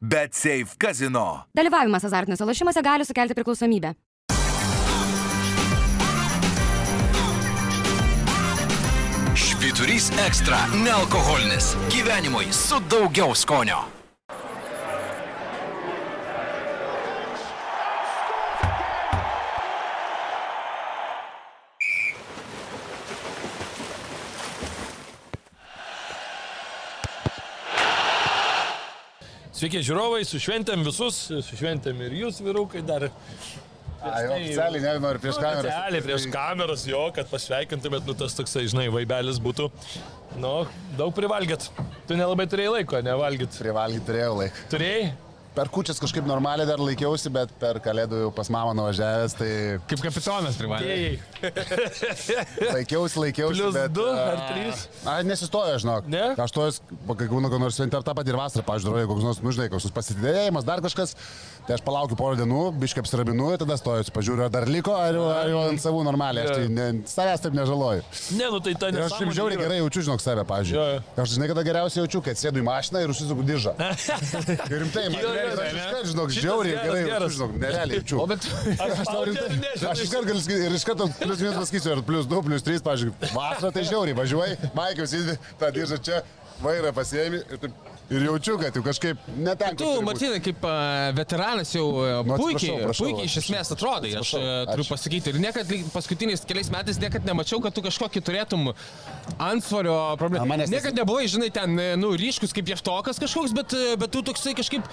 Bet Safe Casino. Dalyvavimas azartiniuose lošimuose gali sukelti priklausomybę. Švyturys ekstra - nealkoholinis. Gyvenimui su daugiau skonio. Sveiki žiūrovai, su šventėm visus, su šventėm ir jūs, vyrukai, dar. Ai, oficialiai nenoriu prieš kamerą. Oficialiai prieš kameras, jo, kad pasveikintumėt, nu tas toksai, žinai, vaibelis būtų. Nu, daug privalgėt. Tu nelabai turėjai laiko, nevalgyt. Privalgyti turėjau laiką. Turėjai? Per kučias kažkaip normaliai dar laikiausi, bet per kalėdų jau pas mamą nuvažiavęs, tai Kaip kapitonas privalė. Turėjai. laikiausi, laikiausi. Plius bet, du ar trys? A, nesistojo, žinok. Ne? Aš to, kai būna, kad nors šventė ar tą patį ir vasarą, pažiūrėjau, koks nors, nu, žinai, koks nors pasididėjimas, dar kažkas. Tai aš palaukiu porą dienų, biškai apsiraminu ir tada stoju, pažiūriu, ar dar liko, ar, ar jau ant savų normaliai. Aš tai ne, savęs taip nežaloju. Ne, nu tai ta Ir aš taip žiauriai gerai jaučiu, žinok, save, pažiūrėjau. Aš žinai, kada geriausiai jaučiu, kad sėdu į mašiną ir užsisuku diržą. Ir rimtai, man iškart, žinok, žiauriai gerai jaučiu, žinok, nerealiai jaučiu. O bet Aš tau rimtai. Aš iš karto galiu sakyti, ir iš karto plius minus pasakysiu, ar plius 2, plius 3, pažiūrėjau, vasarą tai žiauriai, važiuoji, Maikiaus įdė, tą diržą čia, vairą pasiemi ir, taip, ir jaučiu, kad jau kažkaip neten. tu, Martinai, kaip a, veteranas jau a, Nu, puikiai, prašau, puikiai iš esmės atrodai, aš a, turiu ačiū. pasakyti. Ir niekad paskutiniais keliais metais niekad nemačiau, kad tu kažkokį turėtum ansvario problemą. Niekad nebuvai, žinai, ten, e, nu, ryškus kaip jeftokas kažkoks, bet, e, bet tu toksai kažkaip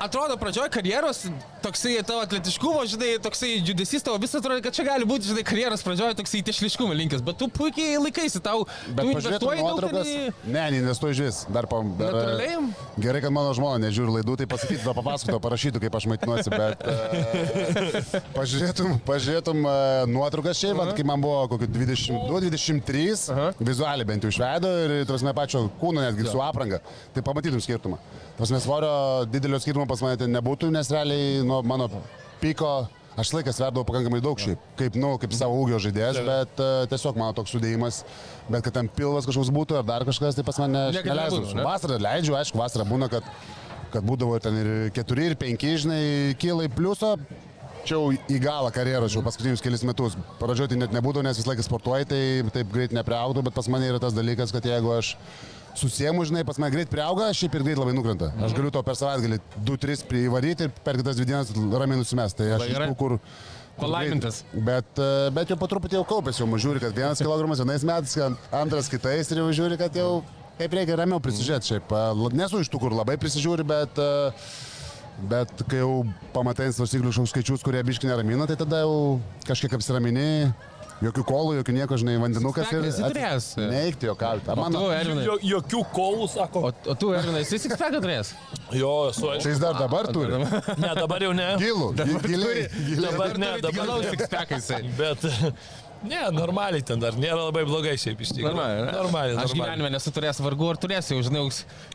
atrodo pradžioj karjeros, toksai tavo atletiškumo, žinai, toksai judesys tavo vis atrodo, kad čia gali būti, žinai, karjeros pradžioj toksai tešliškumo linkęs, bet tu puikiai laikaisi, tau, Bet tu investuoji nuotraukas. į... Ne, neinvestuoju iš vis. Dar pa... Dar, Natūraliai? Gerai, kad mano žmona nežiūri laidų, tai pasakytų, tada papasakotų, parašytų, kaip aš maitinuosi, bet uh, pažiūrėtum, pažiūrėtum uh, nuotraukas šiaip, uh -huh. kai man buvo kokiu 22-23, uh -huh. vizualiai bent jau išveido ir, tas mes pačio kūno netgi su apranga, tai pamatytum skirtumą. Tas mes svorio didelio skirtumo pas mane ten nebūtų, nes realiai nuo mano piko Aš laikas sverdavau pakankamai daug šiaip, kaip, nu, kaip savo ūgio žaidėjas, bet uh, tiesiog mano toks sudėjimas, bet kad ten pilvas kažkoks būtų ar dar kažkas, tai pas mane Niekad neleisdavo. nebūdavo, ne? Vasarą leidžiu, aišku, vasarą būna, kad, kad būdavo ten ir keturi, ir penki, žinai, kyla į pliusą. Čia jau į galą karjeros, jau paskutinius kelius metus. Pradžioje tai net nebūdavo, nes visą laiką sportuoji, tai taip greit nepriaugtų, bet pas mane yra tas dalykas, kad jeigu aš susiemu, žinai, pas mane greit priauga, šiaip ir greit labai nukrenta. Aš galiu to per savaitgalį 2-3 privaryti ir per kitas dvi dienas ramiai nusimest. Tai aš iš tų, kur... Palaimintas. Bet, e, bet jau po truputį jau kaupėsi, jau žiūri, kad vienas kilogramas vienais metais, antras kitais ir jau žiūri, kad jau kaip reikia ramiau prisižiūrėti. Šiaip e, nesu iš tų, kur labai prisižiūri, bet... e, Bet kai jau pamatai ant svarstyklių kažkokius skaičius, kurie biški neramina, tai tada jau kažkiek apsiramini, jokių kolų, jokių nieko, žinai, vandenukas esi turėjęs? Neikti jo kaltą. O tu, Ervinai, Jo, jokių kolų, sako. o, o tu, Ervinai, esi sikspeką turėjęs? Jo, esu Tai aišku. jis dar dabar turi. Ne, dabar jau ne. Gilų, giliai. Dabar ne, dabar Galaus ne. sikspeką jisai. Bet, ne, normaliai ten dar nėra labai blogai šiaip iš tikrųjų. Normaliai, ne? Normaliai. Aš normaliai. gyvenime nesu turėjęs vargu, ar turėsiu, jau žinai,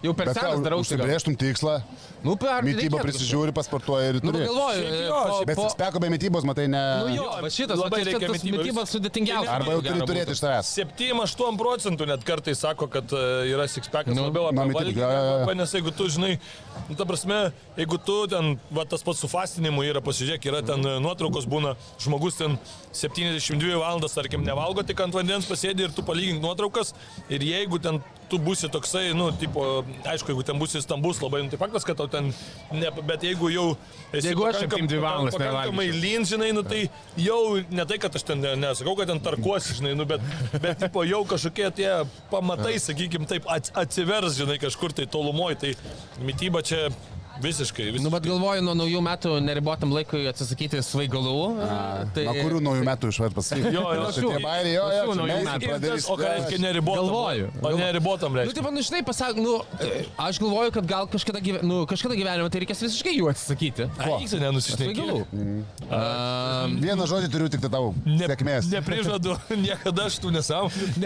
jau per Bet senas darau šitą. užsibrėžtum tikslą, Nu, per mytybą prisižiūri, pasportuoji ir Nu, turi. galvoju, Šiaip e, jo, po- Bet po- speko be mytybos, matai, ne... Nu jo, va šitas, Labai labai reikia mitybos. mytybos sudėtingiausia. Arba jau turi turėti iš tavęs. 7-8 procentų net kartais sako, kad e, yra sixpackas Nu, labiau apie arba nes jeigu tu žinai, nu, ta prasme, jeigu tu ten, va tas pats su fastinimu yra, pasižiūrėk, yra ten e, nuotraukos būna, žmogus ten 72 valandas, tarkim, nevalgo, tik ant vandens pasėdi ir tu palygink nuotraukas ir jeigu ten tu būsi toksai, nu, tipo, aišku, jeigu ten būsi stambus labai, nu, tai faktas, kad tau ten, ne, bet jeigu jau Jeigu aš pakankam- 72 valandas nevalgyčiau. lyn, žinai, nu tai jau ne tai, kad aš ten ne- nesakau, kad ten tarkuosi, žinai, nu bet, bet tipo, jau kažkokie tie pamatai, sakykim, taip ats- atsivers, žinai, kažkur tai tolumoje, tai mytyba čia visiškai. Nu, visiškai. bet galvoju, nuo naujų metų neribotam laikui atsisakyti svaigalų. Tai Nuo kurių naujų metų išvart pasakyti? Jo, jo, šių- bairiai, jo, jo, šių naujų metų. Pradėsim. o ką reiškia neribotam? Galvoju. O neribotam Nu, reiškia. tai man žinai, pasak, nu, e, aš galvoju, kad gal kažkada, gyve, nu, kažkada gyvenime tai reikės visiškai jų atsisakyti. Ai, Eik, nenusišnekėjau. Svaigalų. Um, Vieną žodį turiu tik tai tau. Sėkmės. Neprižadu, niekada aš tų nesąmonių.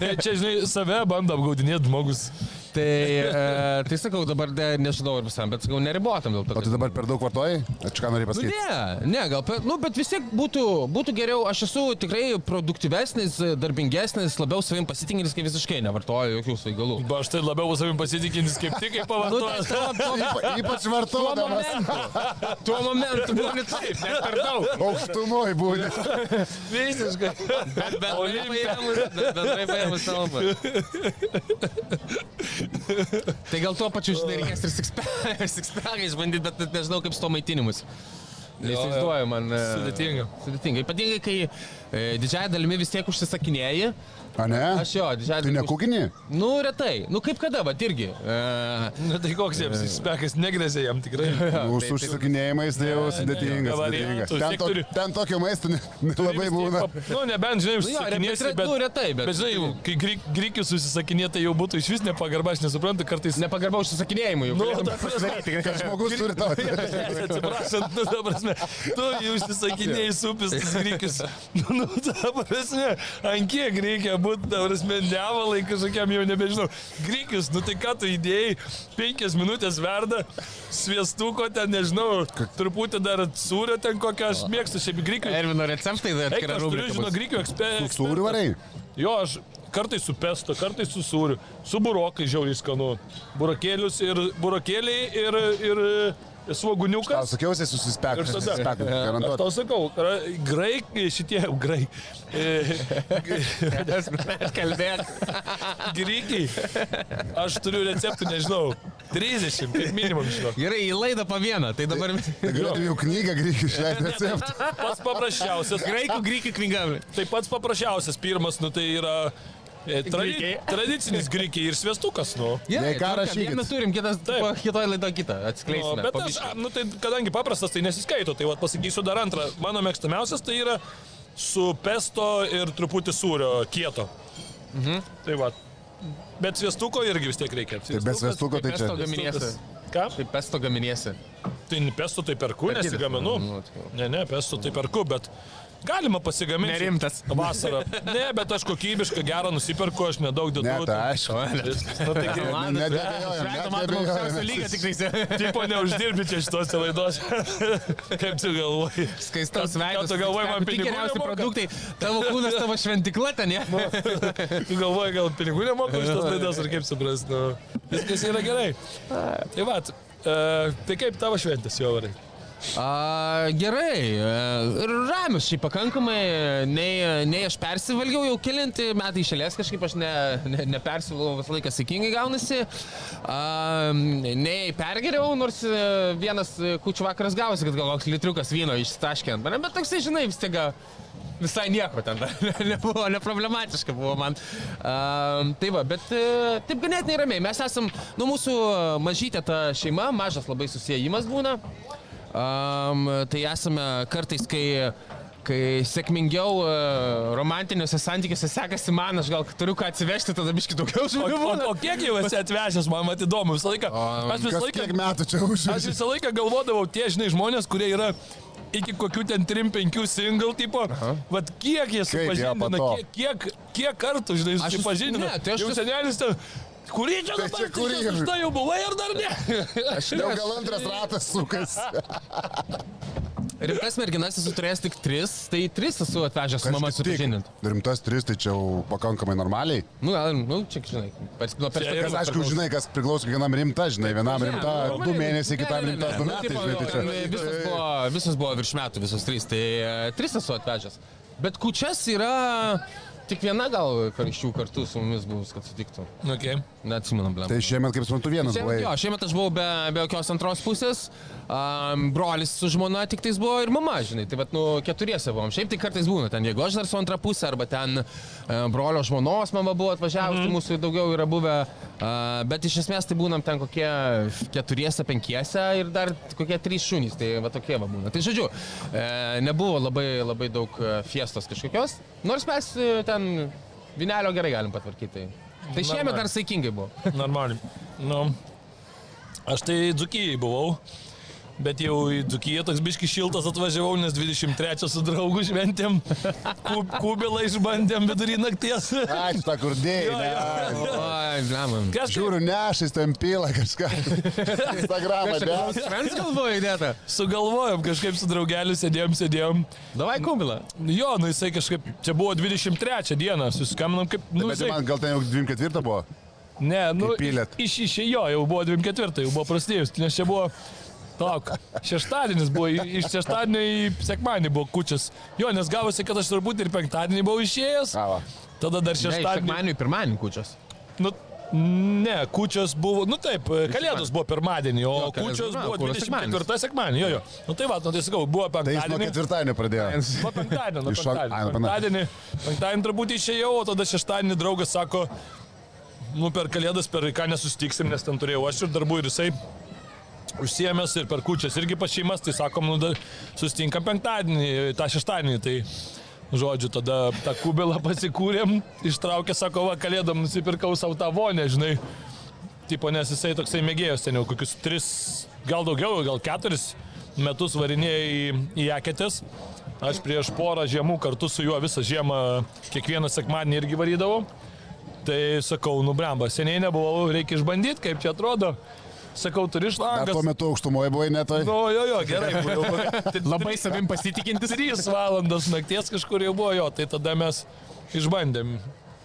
Ne, Čia, žinai, save bando apgaudinėti žmogus. Tai, e, tai sakau, dabar de, nežinau ir visam, bet sakau, neribotam dėl to. O tu dabar per daug vartoji? Ar čia ką norėjai Nu, pasakyti? ne, ne, gal, per, nu, bet vis tiek būtų, būtų geriau, aš esu tikrai produktyvesnis, darbingesnis, labiau savim pasitikintis, kai visiškai nevartoju jokių svaigalų. Ba, aš tai labiau savim pasitikintis kaip tik kaip Nu, tai tuo, Ypa, ypač vartodamas. tuo momentu būni taip, net per daug. Aukštumoj būni. Visiškai. Bet bendrai paėmus kalbą. Tai gal tuo pačiu, žinai, reikės ir sixpack'ą išbandyti, bet net nežinau kaip su to maitinimus. Neįsivaizduoju, man. Sudėtinga. Sudėtinga. Ypatingai, kai e, didžiąją dalimi vis tiek užsisakinėjai. A ne? Aš jo, didžiąją Tu dalimi. nekukini? Nu, retai. Nu, kaip kada, va, irgi. E, Na tai koks jiems spekas negrėsė jam tikrai. Nu, su užsisakinėjimais tai jau sudėtingas. Avarijantų sudėtingas. Ten, to, ten tokio maisto ne- nelabai būna. Nu, nebent, žinai, Nu jo, užsisakinėsi, bet- bet... nu, retai, bet- Bet, žinai, jau, kai grikius susisakinė, tai jau būtų iš vis nepagarba, aš nesuprantu, kartais... Nepagarba užsisakinėjimui. Nu, galėtum ta prasme, pasidaryti, Kad žmogus turi tau. Atsiprašant, nu, ta prasme, tu jau užsisakinėjai supis. Nu, nu, ta prasme, ant kiek reikia būti, ta prasme, nevalai kažkokiam jau nebežinau. Grikius, nu tai ką tu įdėjai, penkias minutės verda, sviestuko ten, nežinau, truputį dar sūrio ten kokią, aš mėgstu šiaip grikių. Ervino receptai, tai Eik, atskira aš turiu, žinau, grikių ekspertą. Sūrių varai. Jo, aš kartais su pesto, kartais su sūriu, su burokai žiauriai skanu. Burokėlius ir burokėliai ir, ir, ir Tau svoguniukas. sakiausi susispekti. Ir tada- Aš tau sakau, gra- graik, šitie, graik, Kalbėk. grikiai, aš turiu receptų, nežinau, 30, kaip minimum, žinau. Gerai, į laidą po vieną, tai dabar Tai galėtum jau knygą grįžti išleisti receptą. Pats paprasčiausias, graikų grįkių knyga. tai pats paprasčiausias pirmas, nu tai yra tradi Grikiai. tradicinis grikiai ir sviestukas, nu. Jei ką rašykit. Mes turim kitas, kitoj laido kitą, Nu, atskleisime. bet po aš, nu, tai, kadangi paprastas, tai nesiskaito, tai vat, pasakysiu dar antrą. Mano mėgstamiausias tai yra su pesto ir truputį sūrio kieto. Mhm. Tai va. Bet sviestuko irgi vis tiek reikia. Tai be svestuko tai čia. Pesto gaminiesi. Ką? Kaip pesto gaminiesi. Tai pesto tai perku, nesigaminu. nu, tai. Ne, ne, pesto tai perku, bet galima pasigaminti. Nerimtas. Vasarą. Ne, bet aš kokybišką gerą nusiperku, aš nedaug dedu. Ne, tai aišku. Nu, tai kaip- Ne- Nedėbėjojam, Šventą matom aukščiausio lygio tik tai. Tipo neuždirbi čia šitose laidose. Kaip tu galvoji? Skaistos Ką veidas. tu galvoji, man pinigų geriausi produktai. Tavo kūnas, tavo šventikla ten, ne? Tu galvoji, gal pinigų nemoka už tas laidas, ar kaip supras, nu. Viskas yra gerai. Tai va, e, tai kaip tavo šventės jau varai? A, gerai, e, ir ramius šiaip pakankamai, nei, nei aš persivalgiau jau kilinti metai išėlės, kažkaip aš ne, ne, nepersivalgau visą laiką sėkmingai gaunasi, a, nei pergeriau, nors e, vienas kučių vakaras gavosi, kad gal koks litriukas vyno išstaškė ant mane, bet toksai, žinai, vis tiek visai nieko ten, nebuvo, neproblematiška buvo man. A, tai va, bet e, taip ganėtinai ramiai, mes esam, nu mūsų mažytė ta šeima, mažas labai susijimas būna. Um, tai esame kartais, kai, kai sėkmingiau uh, romantiniuose santykiuose sekasi man, aš gal turiu ką atsivežti, tada biški daugiau O, žmonių. o, būna. o kiek jau esi atvežęs, man mat įdomu visą laiką. Aš visą laiką, metų čia aš užsienio? visą laiką galvodavau, tie, žinai, žmonės, kurie yra iki kokių ten 3-5 single tipo, vad kiek jie supažindina, kiek, kiek, kiek kartų, žinai, Aš susipažindina. ne, tai aš jau senelis ten, kurį čia Tai dabar, čia kurį? tu štai jau buvai ar dar ne? Aš Jau gal antras ratas sukas. Rimtas merginas esu turėjęs tik tris, tai tris esu atvežęs su mama supažindinti. Rimtas tris, tai čia jau pakankamai normaliai. Nu, gal, nu, čia, žinai, pers, nuo Kas perspektyvos. aišku, žinai, kas priklauso kiekvienam rimta, žinai, vienam rimta du mėnesiai, kitam rimta du metai, žinai, tai čia. Visos buvo, visos buvo virš metų, visos trys, tai e, tris esu atvežęs. Bet kučias yra tik viena gal jų kartu su mumis buvus, kad sutiktų. Okay. Neatsimenam, blem. Tai šiemet, kaip suprantu, vienas Šiemet, buvai. jo, šiemet aš buvau be, be jokios antros pusės, um, brolis su žmona tik tais buvo ir mama, žinai, tai vad, nu, keturiese buvom. Šiaip tai kartais būna, ten jeigu aš dar su antra pusė, arba ten uh, brolio žmonos mama buvo atvažiavusi, mm. mūsų daugiau yra buvę, uh, bet iš esmės tai būnam ten kokie keturiese, penkiese ir dar kokie trys šunys, tai va tokie va būna. Tai žodžiu, e, nebuvo labai, labai daug e, fiestos kažkokios, nors mes e, ten vinelio gerai galim patvarkyti. Tai šiemet dar saikingai buvo. Normaliai. Nu, aš tai dzukijai buvau. Bet jau į Dzukiją toks biški šiltas atvažiavau, nes 23 su draugu šventėm. Kub, kubelą išbandėm vidury nakties. Ačiū, ta kur dėjai. Jo, jo. ne. Oi, blemam. Kažkaip Žiūriu, nešais ten pila kažką. Instagramą, ne? Friends galvoja įdėta. sugalvojom, kažkaip su draugeliu sėdėjom, sėdėjom. Davai kubilą. Jo, nu jisai kažkaip, čia buvo 23 diena, suskaminom kaip, nu, Bet jisai, man gal ten jau 24 buvo. ne, nu, iš išėjo, jau buvo 24, jau buvo prasidėjus, nes čia buvo, Lauk, šeštadienis buvo, i- iš šeštadienio į sekmadienį buvo kučias. Jo, nes gavosi, kad aš turbūt ir penktadienį buvau išėjęs. Ava. Tada dar Šeštadienį. šeštadienį. Sekmanių pirmanių kučias. Nu, ne, kučios buvo, nu taip, kalėdos buvo pirmadienį, o Jo, kučios pirmadienį, buvo kuras 24 sekmadienį. Jo, jo. Nu tai va, nu tai sakau, buvo Tai jis nuo penktadienį. ketvirtadienio pradėjo. Nuo penktadienio, nuo penktadienio. nuo Penktadienį, penktadienį turbūt išėjau, o tada šeštadienį draugas sako, nu per kalėdas per ką nesustiksim, nes ten turėjau aš ir darbų ir jisai užsiemęs ir per kučias irgi pas šeimas, tai sakom, nu dar sustinkam penktadienį, tą šeštadienį. Tai Žodžiu, tada tą kubelą pasikūrėm, ištraukė, sako, va, kalėdam nusipirkau savo tą vonę, žinai. Tipo, nes jisai toksai mėgėjos ten jau kokius tris, gal daugiau, gal keturis metus varinėjo į, į eketės. Aš prieš porą žiemų kartu su juo visą žiemą kiekvieną sekmadienį irgi varydavau. Tai sakau, nu bramba, seniai nebuvau, reikia išbandyti, kaip čia atrodo. Sakau, turi Ar šlangas. tuo metu aukštumoje buvai netoj? Nu, jo, jo, gerai. kokia- Labai savim pasitikintis. 3 valandos nakties kažkur jau buvo jo, tai tada mes išbandėm.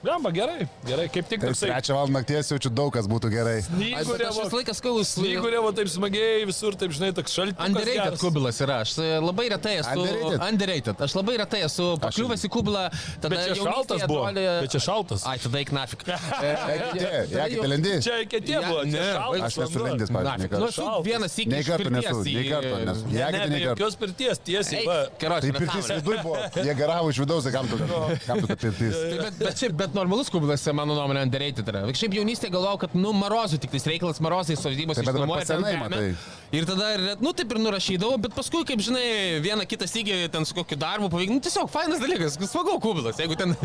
Jamba, gerai, gerai, kaip tik Taip, toksai. trečią valandą nakties jaučiu daug kas būtų gerai. Aš aš Snyguriavo, visą laiką skaus. snyguriavo taip smagiai, visur taip, žinai, toks šaltis. Underrated kubilas yra. Aš e, labai retai esu. Underrated? Underrated. Aš labai retai esu pakliuvęs į kubilą. Tada Bet čia šaltas buvo. atrodė- Bet čia šaltas. Ai, tada eik nafik. Jekite lendi? Čia ketė buvo, Ne. Aš nesu Na, pavyzdžiui, nu, esu vienas iki Nei karto nesu, nei karto nesu. Ne, Jekite ne, nei karto. jokios pirties, tiesiai. Tai pirtis viduj buvo. Jie garavo iš vidaus, tai kam tu, kam tu ta pirtis? Tai bet, bet, šiaip, bet normalus kubilas, mano nuomonė, underrated yra. Šiaip jaunystėje galvojau, kad, nu, marozų tik tais reikalas, marozai sovydybos Tai išnuomoja ten žemę. matai. Ir tada, ir- nu, taip ir nurašydavau, bet paskui, kaip žinai, vieną kitą sygį ten su kokiu darbu pavyko, nu, tiesiog fainas dalykas, smagu kubilas, jeigu ten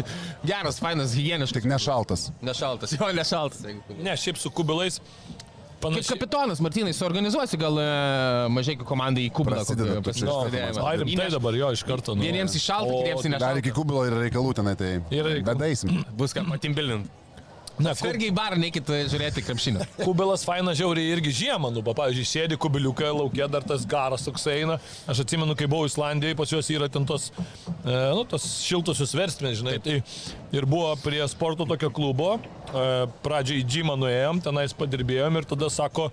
geras, fainas, hygieniškas, Tik nešaltas. nešaltas, jo, nešaltas. jeigu. Ne, šiaip su kubilais. Kaip Panašiai. kapitonas, Martinai, suorganizuosi gal e, mažai komandai į kubilą. Prasideda kokį toks pasižadėjimą. Ai, rimtai Įneš- dabar jo iš karto. Nu. Vieniems O, kitiems į Dar iki kubilo yra reikalų tenai, tai reikalų. bedaisim. Bus ką patimbilint. Ne, ku- Sergiai barą neikit žiūrėti krepšinio. Kubilas faina žiauriai irgi žiemą, nu, pa, pavyzdžiui, sėdi kubiliukai, laukia dar tas garas toks eina. Aš atsimenu, kai buvau Islandijoje, pas juos yra ten tos, e, nu, tos šiltusios versmės, žinai. Tai ir buvo prie sporto tokio klubo, e, pradžiai į džimą nuėjom, tenais padirbėjom ir tada sako,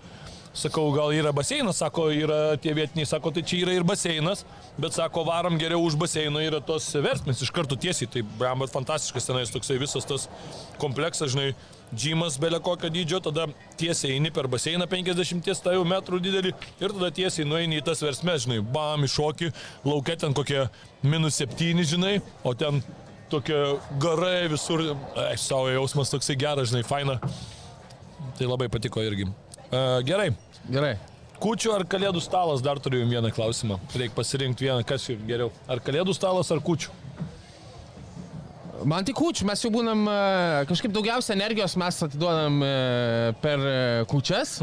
Sakau, gal yra baseinas, sako, yra tie vietiniai, sako, tai čia yra ir baseinas, bet sako, varom geriau už baseino yra tos versmės iš karto tiesiai, tai bram, bet fantastiškas tenais toksai visas tas kompleksas, žinai, džimas belė kokio dydžio, tada tiesiai eini per baseiną 50 tai jau metrų didelį ir tada tiesiai nueini į tas versmės, žinai, bam, iššoki, laukia ten kokie minus 7, žinai, o ten tokie garai visur, ai, savo jausmas toksai geras, žinai, faina. Tai labai patiko irgi. Uh, gerai, Gerai. Kučių ar kalėdų stalas, dar turiu jums vieną klausimą. Reikia pasirinkti vieną, kas jums geriau. Ar kalėdų stalas, ar kučių? Man tik kūčių, mes jau būnam e, kažkaip daugiausia energijos mes atiduodam e, per e, kūčias.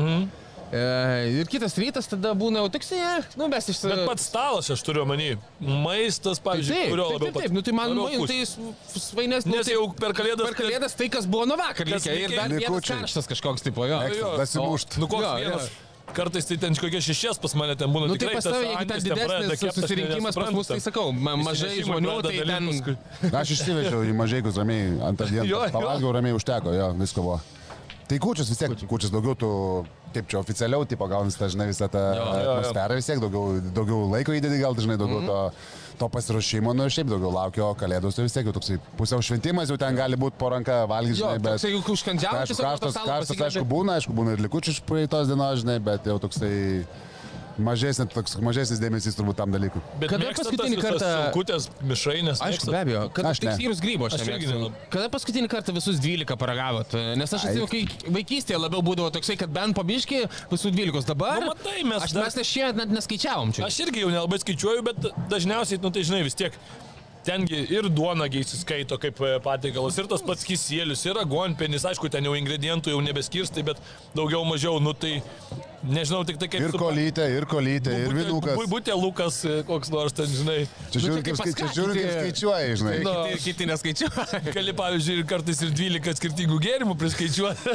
Mhm. Ir kitas rytas tada būna jau toksai, e, nu mes iš... Bet pats stalas, aš turiu omeny. Maistas, pavyzdžiui, Taip, kurio taip, labiau taip, taip, nu tai man, nu, tai svainesnis. Nes jau per kalėdas... Per kalėdas tai, kas buvo nuo vakar likę. Ir dar vienas karštas kažkoks tipo, jo. Dasimušt. Nu koks Jo, vienas. jo. Kartais tai ten kokie šešies pas mane ten būna. Nu tai tikrai pas tas tave, jeigu ten didesnis aš susirinkimas pas mus, tai sakau, ma mažai žmonių, tai ten... Aš išsivežiau į mažaikus ramiai ant tą dieną. Pavalgiau ramiai užteko, jo, visko buvo. Tai kučias vis tiek, kučias daugiau tu, kaip čia oficialiau, tipo gaunasi ta, žinai, visą tą atmosferą vis tiek, daugiau, daugiau laiko įdedi, gal dažnai daugiau Mhm. to, to pasiruošimo, nu šiaip daugiau laukia, o kalėdos tai vis tiek jau toksai pusiau šventimas, jau ten gali būti po ranka valgyti, žinai, bet... toksai jeigu užkandžiavo, Aišku, karštas, karštas, aišku, būna, aišku, būna ir likučių iš praeitos dienos, žinai, bet jau toksai mažesnis, toks mažesnis dėmesys turbūt tam dalykui. Bet Kada paskutinį kartą- Šilkutės, mišrainės. Aišku, be abejo, kad Aš aš tik ne. skyrus grybo aš irgi nelabai. Kada paskutinį kartą visus 12 paragavot? Nes aš atsimenu, kai vaikystėje labiau būdavo toksai, kad bent pabiški visų 12. Dabar... Nu, matai, mes Aš dar- mes ne šiemet net neskaičiavom čia. Aš irgi jau nelabai skaičiuoju, bet dažniausiai, nu tai žinai, vis tiek tengi ir duonagi įsiskaito kaip e, patiekalas, ir tas pats kisėlius, ir agonpenis, aišku, ten jau ingredientų jau nebeskirstai, bet daugiau mažiau, nu tai nežinau, tik tai kaip... Ir su- kolytė, ir kolytė, ir vinukas. Bubutė Lukas, e, koks nors ten, žinai. Čia Nu, žiūri, čia kaip, kaip skai- čia žiūri, kaip skaičiuoji, žinai. Nu, Kiti, kiti neskaičiuoja. Gali, pavyzdžiui, ir kartais ir 12 skirtingų gėrimų priskaičiuoti.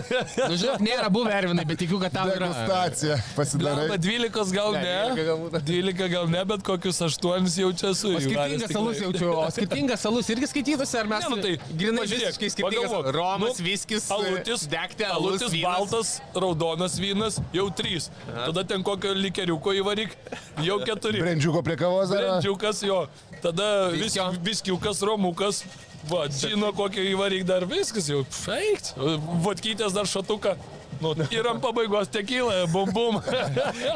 Nu, žinok, nėra buvę Ervinai, bet tikiu, kad tau yra. Degustacija pasidarai. Bet 12 gal Ne, ne. 12 galbūt. 12 gal ne, bet kokius 8 jau čia esu. Skirtingas salus jaučiu, o skirtingas salus irgi skaitytųsi, ar mes Ne, nu tai grinai visiškai skirtingas. pagalvok, Romas, nu, viskis, alutis, degti, alutis, alutis, baltas, raudonas vynas, jau 3. Tada ten kokio likeriuko įvaryk, jau 4. Brendžiuko prie kavos dar. Brendžiukas jo, tada vis, viskiukas, romukas, va, žino kokio įvaryk dar viskas jau. Feikt. Vodkytės dar šatuką. Nu, ir ant pabaigos tekylą, bum bum.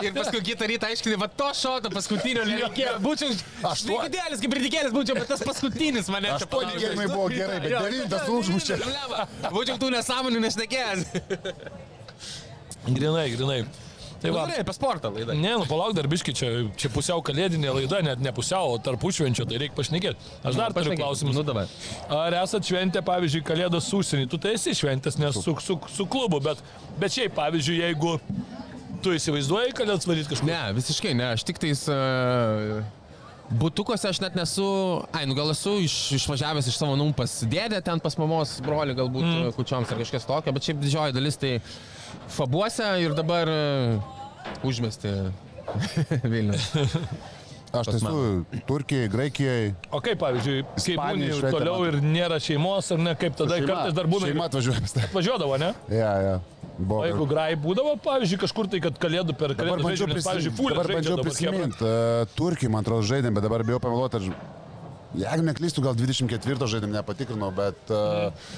Ir paskui kitą rytą aiškinai, va to šoto paskutinio nereikėjo. Būčiau žvaigždėlis, kaip ir tikėlis būčiau, bet tas paskutinis mane čia Aštuoni gėrimai buvo gerai, bet devintas užmušė. Būčiau tų nesąmonių nešnekėjęs. Grinai, grinai. Tai va, Gerai, apie sportą laida. Ne, nu palauk dar biški, čia, čia pusiau kalėdinė laida, net ne pusiau, o tarp švenčio, tai reikia pašnekėti. Aš dar turiu klausimus. Nu, davai. Ar esat šventę, pavyzdžiui, kalėdos užsienį? Tu tai esi šventęs, nes su, su, su klubu, bet, bet šiaip, pavyzdžiui, jeigu tu įsivaizduoji kalėdas varyti kažkur. Ne, visiškai ne, aš tik tais... Uh... Butukose aš net nesu, ai, nu gal esu iš, išvažiavęs iš savo namų pas dėdę, ten pas mamos brolį galbūt mm. kučioms ar kažkas tokio, bet šiaip didžioji dalis tai fabuose ir dabar uh, užmesti Vilnius. Aš tai esu Turkijai, Graikijai. O kaip, pavyzdžiui, kaip būni toliau ir nėra šeimos, ar ne, kaip tada kartais dar būna. Šeima atvažiuoja. pas tave. Važiuodavo, ne? Ja, ja. Buvo. O jeigu grai būdavo, pavyzdžiui, kažkur tai, kad kalėdų per Dabar kalėdų bandžiau nes, pavyzdžiui, prisiminti. Dabar bandžiau dabar prisiminti. Uh, Turkijai, man atrodo, žaidėm, bet dabar bijau pameluoti. Aš... Jeigu neklystu, gal 24 žaidėm, nepatikrinau, bet... Uh,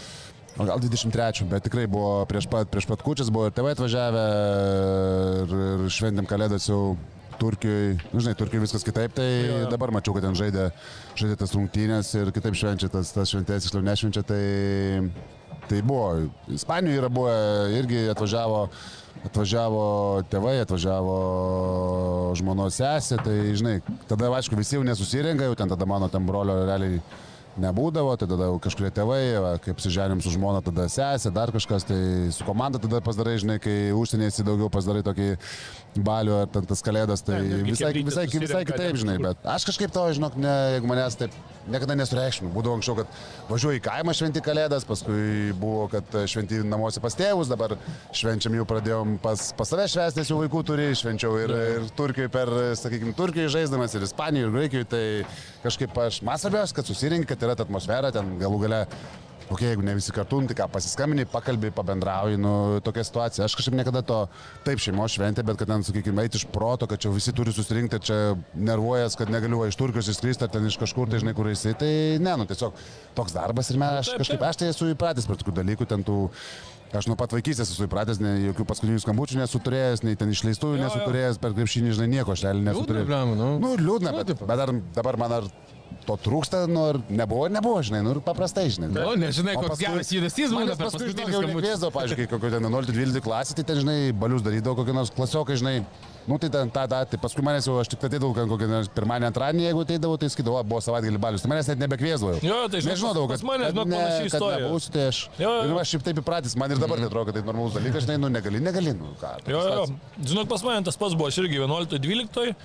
O gal 23, bet tikrai buvo prieš pat, prieš pat kučias, buvo ir tėvai atvažiavę ir, ir šventėm kalėdas jau Turkijoje, nu, žinai, Turkijoje viskas kitaip, tai jo, jo. dabar mačiau, kad ten žaidė, žaidė tas rungtynės ir kitaip švenčia tas, tas šventės, tiksliau nešvenčia, tai, tai buvo. Ispanijoje yra buvę, irgi atvažiavo, atvažiavo tėvai, atvažiavo žmonos sesė, tai žinai, tada aišku visi jau nesusirenka, jau ten tada mano ten brolio realiai nebūdavo, tai tada kažkurie tėvai, va, kaip siženėm su žmona, tada sesė, dar kažkas, tai su komanda tada pasidarai, žinai, kai užsienyje esi daugiau pasidarai tokį balių ar ten tas kalėdas, tai Ne, visai, visai, visai kitaip, žinai, bet aš kažkaip to, žinok, ne, jeigu manęs taip niekada nesureikšminu. Būdavo anksčiau, kad važiuoju į kaimą šventi kalėdas, paskui buvo, kad šventi namuose pas tėvus, dabar švenčiam jau pradėjom pas, pas save švęsti, nes jau vaikų turi, švenčiau ir, ir Turkijoje per, sakykime, Turkijoje žaisdamas, ir Ispanijoje, ir Graikijoje, tai kažkaip aš, man svarbiausia, kad susirinkti, kad yra ta atmosfera, ten galų gale Ok, jeigu ne visi kartu, nu, tai ką, pasiskambini, pakalbė, pabendrauji, nu, tokia situacija. Aš kažkaip niekada to, taip, šeimos šventė, bet kad ten, sakykime, eiti iš proto, kad čia visi turi susirinkti, čia nervuojas, kad negaliu iš Turkijos išskristi ar ten iš kažkur, tai žinai, kur esi, tai ne, nu, tiesiog toks darbas ir mes, aš kažkaip, aš tai esu įpratęs prie tokių dalykų, ten tų... Aš nuo pat vaikystės esu įpratęs, ne, jokių paskutinių skambučių nesu turėjęs, nei ten išleistųjų nesu turėjęs, per krepšinį, žinai, nieko aš realiai nesu Liūdna turėjęs. problema, nu. Nu, liūdna, Nu, bet, bet dar, dabar man ar to trūksta, nu, ar nebuvo, nebuvo, žinai, nu, ir paprastai, žinai. O, nežinai, O koks paskui- geras judesys būna Manęs per paskui, paskutinį jau nekviesdavo, kai kokio ten 11-12 klasė, tai ten, žinai, balius darydavo kokį nors klasiokai, žinai. Nu, tai ten tą, tą, tai paskui manęs jau aš tik atėdavau, kad kokį nors pirmąjį, antrąjį, jeigu ateidavau, tai skydavo, buvo savaitgalį balius. Tai manęs net nebekviesdavo. Jo, tai žinok, Nežinodavau, pas kad mane, kad žinok, ne- panaši kad istorija. nebūsiu, tai aš. Jo, jo. Ir aš šiaip taip įpratęs, man ir dabar netrodo, kad tai normalus dalykas, žinai, nu negali, negali. Nu, ką, Jo, jo, žinok, pas mane tas pats buvo, aš irgi 11-12.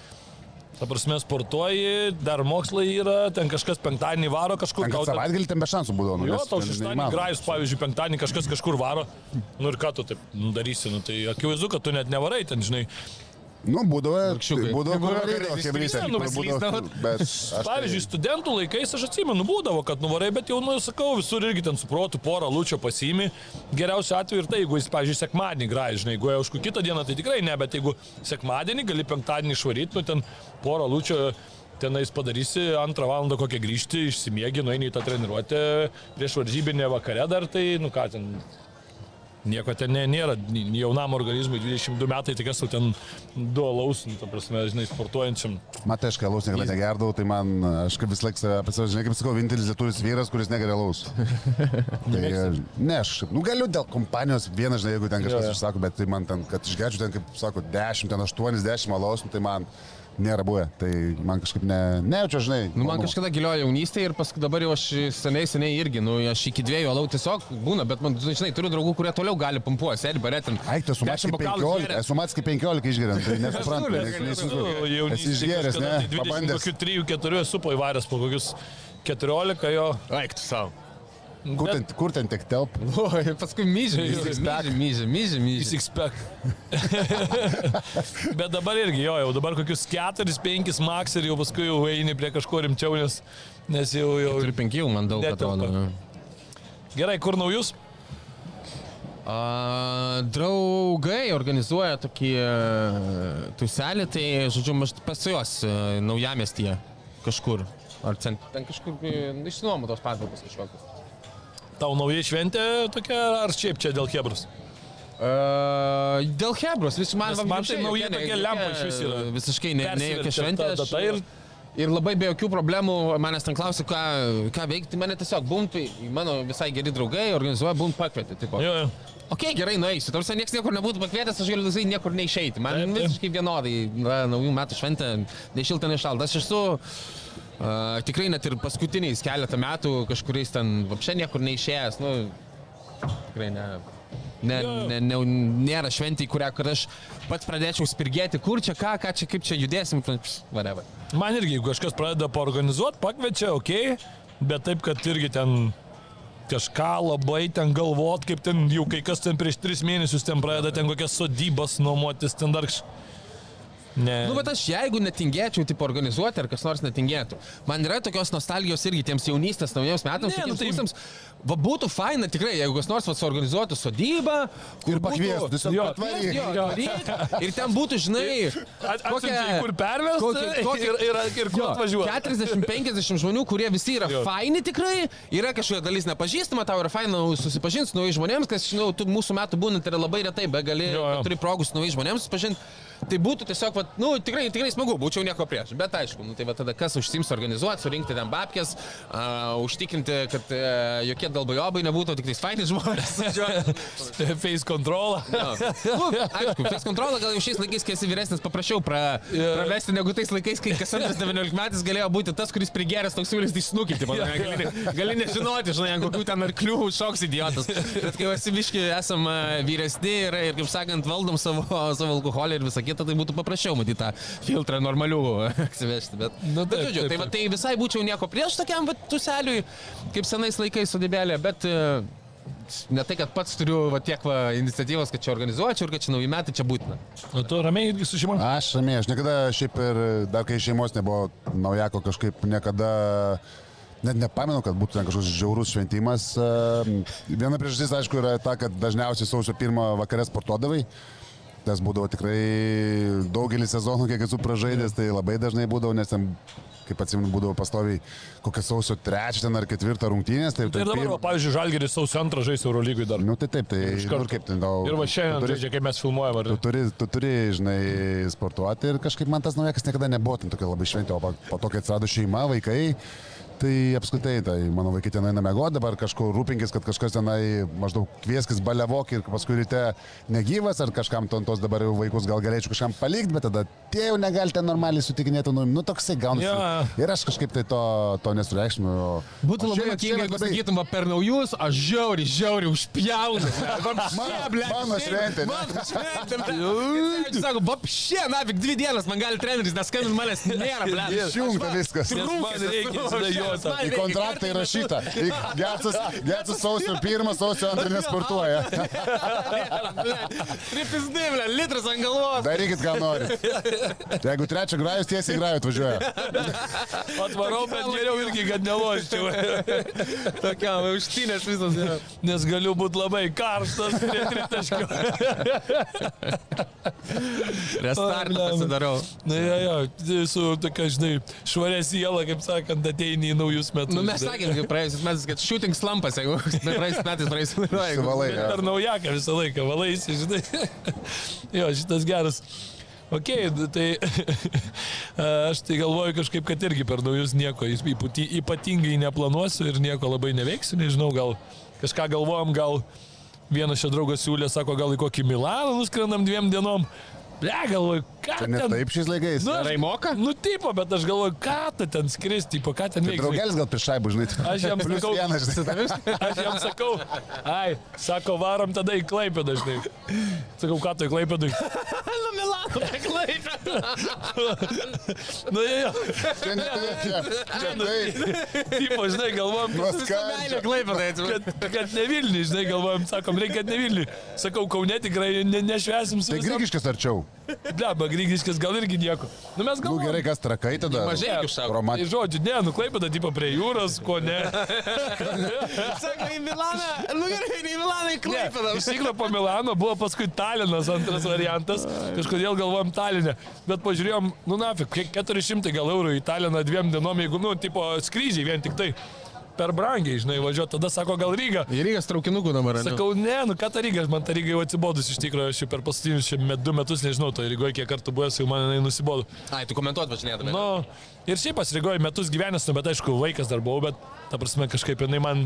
Ta prasme, sportuoji, dar mokslai yra, ten kažkas penktadienį varo kažkur. Gal savaitgalį ten be šansų būdavo. Nu, Jo, tau šeštadienį grajus, pavyzdžiui, penktadienį kažkas kažkur varo. Nu ir ką tu taip nu, darysi, nu tai akivaizdu, kad tu net nevarai ten, žinai. Nu, būdavo, būdavo, Būdavo, tai- Pavyzdžiui, studentų laikais aš atsimenu, būdavo, kad nuvarai, bet jau, nu, sakau, visur irgi ten suprotų porą lūčio pasiimi. Geriausiu atveju ir tai, jeigu jis, pavyzdžiui, sekmadienį grąžai, žinai, jeigu jau už kitą dieną, tai tikrai ne, bet jeigu sekmadienį gali penktadienį išvaryti, nu ten porą lūčio tenais padarysi, antrą valandą kokią grįžti, išsimiegi, nueini į tą treniruotę prieš varžybinę vakare dar, tai, nu ką ten, Nieko ten nė- nėra, jaunam organizmui 22 metai, tai kas jau ten du alaus, nu, ta prasme, žinai, sportuojančiam. Matai, aš kalaus niekada negerdavau, tai man, aš kaip vis laik save apie save, žinai, kaip sakau, vienintelis lietuvis vyras, kuris negeria laus. tai, e, ne, aš, nu galiu dėl kompanijos vieną, žinai, jeigu ten kažkas jo. užsako, bet tai man ten, kad išgerčiau ten, kaip sako, 10, ten 80 alaus, nu, tai man, nėra buvę. Tai man kažkaip ne, nejaučiu, žinai. Nu, man kažkada giliojo jaunystė ir paskui dabar jau aš seniai, seniai irgi, nu, aš iki dviejų alau tiesiog būna, bet man, tu žinai, turiu draugų, kurie toliau gali pumpuoti, sėdi baretin. Eik, tu esu matęs 15, esu matęs kaip 15 išgeriant, tai nesuprantu. Aš nes- Esi išgėręs, ne? Pabandęs. Kokių 3-4 esu paįvaręs po kokius 14 jo. Eik, tu savo. Kur ten, kur ten tik telp? O, ir paskui myžė, myžė, myžė, myžė, myžė. Sixpack. Bet dabar irgi jo, jau dabar kokius 4-5 max ir jau paskui jau eini prie kažko rimčiau, nes, nes jau jau... Turiu penkių, man daug atrodo. Gerai, kur naujus? A, draugai organizuoja tokį e, tuselį, tai, žodžiu, aš pas juos e, naujamiestyje kažkur. Ar cent, ten kažkur e, išsinuomu tos patalpos kažkokios. Tau nauja šventė tokia, ar šiaip čia dėl Hebros? Uh, dėl Hebros, vis man Nes man tai nauja tokia lempa išvis yra. Visiškai ne, ne jokia šventė. aš- ir- Ir labai be jokių problemų manęs ten klausė, ką, ką veikti. Mane tiesiog bump, mano visai geri draugai organizuoja bump pakvietė. Tipo. Jo, jo. Ok, gerai, nueisiu. Tarsi niekas niekur nebūtų pakvietęs, aš galiu visai niekur neišeiti. Man Taip, taip. visiškai vienodai. Na, naujų metų šventė, nei šilta, nei šalta. Aš esu uh, tikrai net ir paskutiniais keletą metų kažkuriais ten apšė niekur neišėjęs. Nu, tikrai ne. Ne, ne, ne, nėra šventė, į kurią kur aš pats pradėčiau spirgėti, kur čia, ką, ką čia, kaip čia judėsim, whatever. Man irgi, jeigu kažkas pradeda paorganizuoti, pakviečia, ok, bet taip, kad irgi ten kažką labai ten galvot, kaip ten jau kai kas ten prieš tris mėnesius ten pradeda ten kokias sodybas nuomotis, ten dar kažkas. Ne. Nu, bet aš jeigu netingėčiau, tipo, organizuoti ar kas nors netingėtų, man yra tokios nostalgijos irgi tiems jaunystės naujiems metams, Ne, nu tai- kursams. Va būtų faina tikrai, jeigu kas nors va, suorganizuotų sodybą kur Ir pakviestų, tiesiog Jo, patvaryk. jo, atvaryk, Ir ten būtų, žinai, Atsiunčia, kur pervest kokia- kokia- ir, ir, ir kur atvažiuoti. 40-50 žmonių, kurie visi yra Jo. faini tikrai, yra kažkokia dalis nepažįstama, tau yra faina susipažinti su naujais žmonėmis, kas, žinau, tu mūsų metų būnant yra labai retai, be gali, Jo, jo. turi progų su naujais žmonėmis susipažinti. Tai būtų tiesiog, vat, nu, tikrai, tikrai smagu, būčiau nieko prieš. Bet aišku, nu, tai va tada kas užsims organizuoti, surinkti ten babkės, uh, užtikrinti, kad uh, jokie dalbajobai nebūtų, tik tais faini žmonės. Face control. Jo. Nu, aišku, face kontrolą gal jau šiais laikais, kai esi vyresnis, paprasčiau pra, pravesti negu tais laikais, kai kas antras 19 metais galėjo būti tas, kuris prigeręs toks siūlys išsnukyti. Gali, ne- gali nežinoti, žinai, kokių ten arklių šoks idiotas. Bet kai esi biški, esam vyresni ir, ir, kaip sakant, valdom savo, savo alkoholį ir visą kitą, tai būtų paprasčiau matyti tą filtrą normalių atsivežti. Bet, Nu, bet taip, žodžiu, taip, tai, va, taip. tai visai būčiau nieko prieš tokiam va, tuseliui, kaip senais laikais sodybelė, bet... Ne tai, kad pats turiu va, tiek va, iniciatyvos, kad čia organizuočiau ir kad čia nauji metai čia būtina. O tu ramiai irgi su šeima. Aš ramiai, aš niekada šiaip ir dar kai šeimos nebuvo naujako kažkaip niekada. Net nepamenu, kad būtų ten kažkoks žiaurus šventimas. Viena priežastis, aišku, yra ta, kad dažniausiai sausio pirmą vakarę sportuodavai. Tas būdavo tikrai daugelį sezonų, kiek esu pražaidęs, tai labai dažnai būdavo, nes ten, kaip atsimenu, būdavo pastoviai kokią sausio trečią ar ketvirtą rungtynės. Tai, Ir dabar, va, pavyzdžiui, Žalgeris sausio antrą žais Euro lygui dar. Nu tai taip, tai Iš nu, karto. kaip ten tau. Ir va tu šiandien turi- žaidžia, kaip mes filmuojam. Tu Ar... turi, tu turi, žinai, sportuoti ir kažkaip man tas naujakas niekada nebuvo ten tokia labai šventė, o po to, kai atsirado šeima, vaikai, tai apskritai, tai mano vaikai ten eina mėgoti, dabar kažkur rūpinkis, kad kažkas tenai maždaug kvieskis balevok ir paskui ryte negyvas, ar kažkam tos dabar jau vaikus gal galėčiau kažkam palikti, bet tada tie jau negalite normaliai sutikinėti, nu, nu toksai gaunasi. Jo. Ir aš kažkaip tai to, to nesureikšminu. Būtų O labai juokinga, jeigu labai- sakytum, va, per naujus, aš žiauri, žiauri užpjaunu. mano šventė? Mano šventė. Sako, vapšė, navik, dvi dienas man gali treneris, neskambint manęs nėra, ble. Išjungta viskas. Nes man reikia įsidėjoti. Į kontraktą įrašyta. Getsas, Getsas sausio pirmą, sausio antrą nesportuoja. Tripizdai, ble, litras ant galvos. Darykit, ką norit. Jeigu trečią grajus tiesiai grajų atvažiuoja. Atvarau, bet geriau irgi, kad neloščiau. Tokia, užtinės visas. Nes galiu būti labai karštas prie tritaškio. Restartą pasidarau. Na, jo, jo, su tokia, žinai, švarė siela, kaip sakant, ateini į naujus metus. Nu, mes sakėm, kaip praėjusiais metais, kad shooting slampas, jeigu praėjusiais metais praėjusiais metais. Bet Per naujaką visą laiką valaisi, žinai. jo, šitas geras. Ok, tai aš tai galvoju kažkaip, kad irgi per naujus nieko ypati- ypatingai neplanuosiu ir nieko labai neveiksiu, nežinau, gal kažką galvojam, gal vienas čia draugas siūlė, sako, gal į kokį Milaną nuskrendam dviem dienom. Ble, galvoju, ką ne ten... taip šiais laikais. Nu, Gerai moka? Nu, tipo, bet aš galvoju, ką tu ten skristi, tipo, ką ten Tai veiksi. Draugelis gal prieš šaibų, žinai. Aš jam sakau- vienas, žinai. Aš jam sakau, ai, sako, varom tada į Klaipę dažnai. Sakau, ką tu į Klaipę dažnai? Nu, Milano, klaipė. Nu, jo, jo. Čia ne taip, čia. Čia taip. Tipo, žinai, tai kad, kad ne Vilniui, žinai, galvojam, sakom, reikia, kad ne Vilniui. Sakau, Kaune tikrai ne, nešvesim su Tai Grigiškas arčiau. Bleba, Grigiškas gal irgi nieko. Nu, mes Nu galvojam. gerai, kas trakai tada. Mažai užsako. Tai Romantiškai. žodžiu, ne, nu Klaipėda, tipo, prie jūros, ko ne. Sako, į Milaną, nu gerai, į Milaną, į klaipę. Iš tikrųjų po Milano buvo paskui Talinas antras variantas. Kažkodėl galvojom Talinę. Bet pažiūrėjom, nu nafik, kiek 400 gal eurų į Taliną dviem dienom, jeigu, nu, tipo, skrydžiai vien tik tai. Per brangiai, žinai, važiuoti. Tada sako, gal Ryga. Ir reikia traukinukų dabar. ne? Sakau, ne, nu ką ta Ryga, man ta Ryga jau atsibodus iš tikrųjų, aš jau per paskutinius du metus nežinau, to Rygoje kiek kartų buvęs, jau man jinai nusibodo. Ai, tu komentuot važinėdami. Nu, ir šiaip pas Rygoje metus gyvenęs, nu, bet aišku, vaikas dar buvau, bet ta prasme kažkaip jinai man,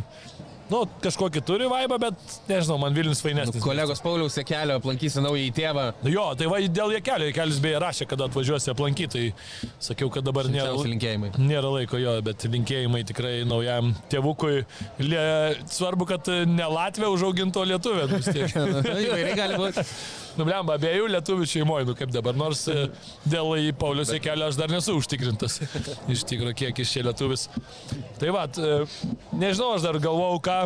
nu, kažkokį turi vaibą, bet nežinau, man Vilnius fainesnis. Kolegos Pauliaus kelio aplankysi naują į tėvą. Nu Jo, tai va dėl Jekelio, Jekelis beje rašė, kada atvažiuosi aplankyti, tai sakiau, kad dabar nėra, nėra laiko jo, bet linkėjimai tikrai naujam tėvukui. Lie, svarbu, kad ne Latvija užauginto lietuvė. nu. Įvairiai gali būti. Nublemba, abiejų lietuvių šeimoje, nu kaip dabar, nors e, dėl į Paulius Jekelio aš dar nesu užtikrintas. Iš tikrųjų, kiek iš čia lietuvis. Tai va, nežinau, aš dar galvau, ką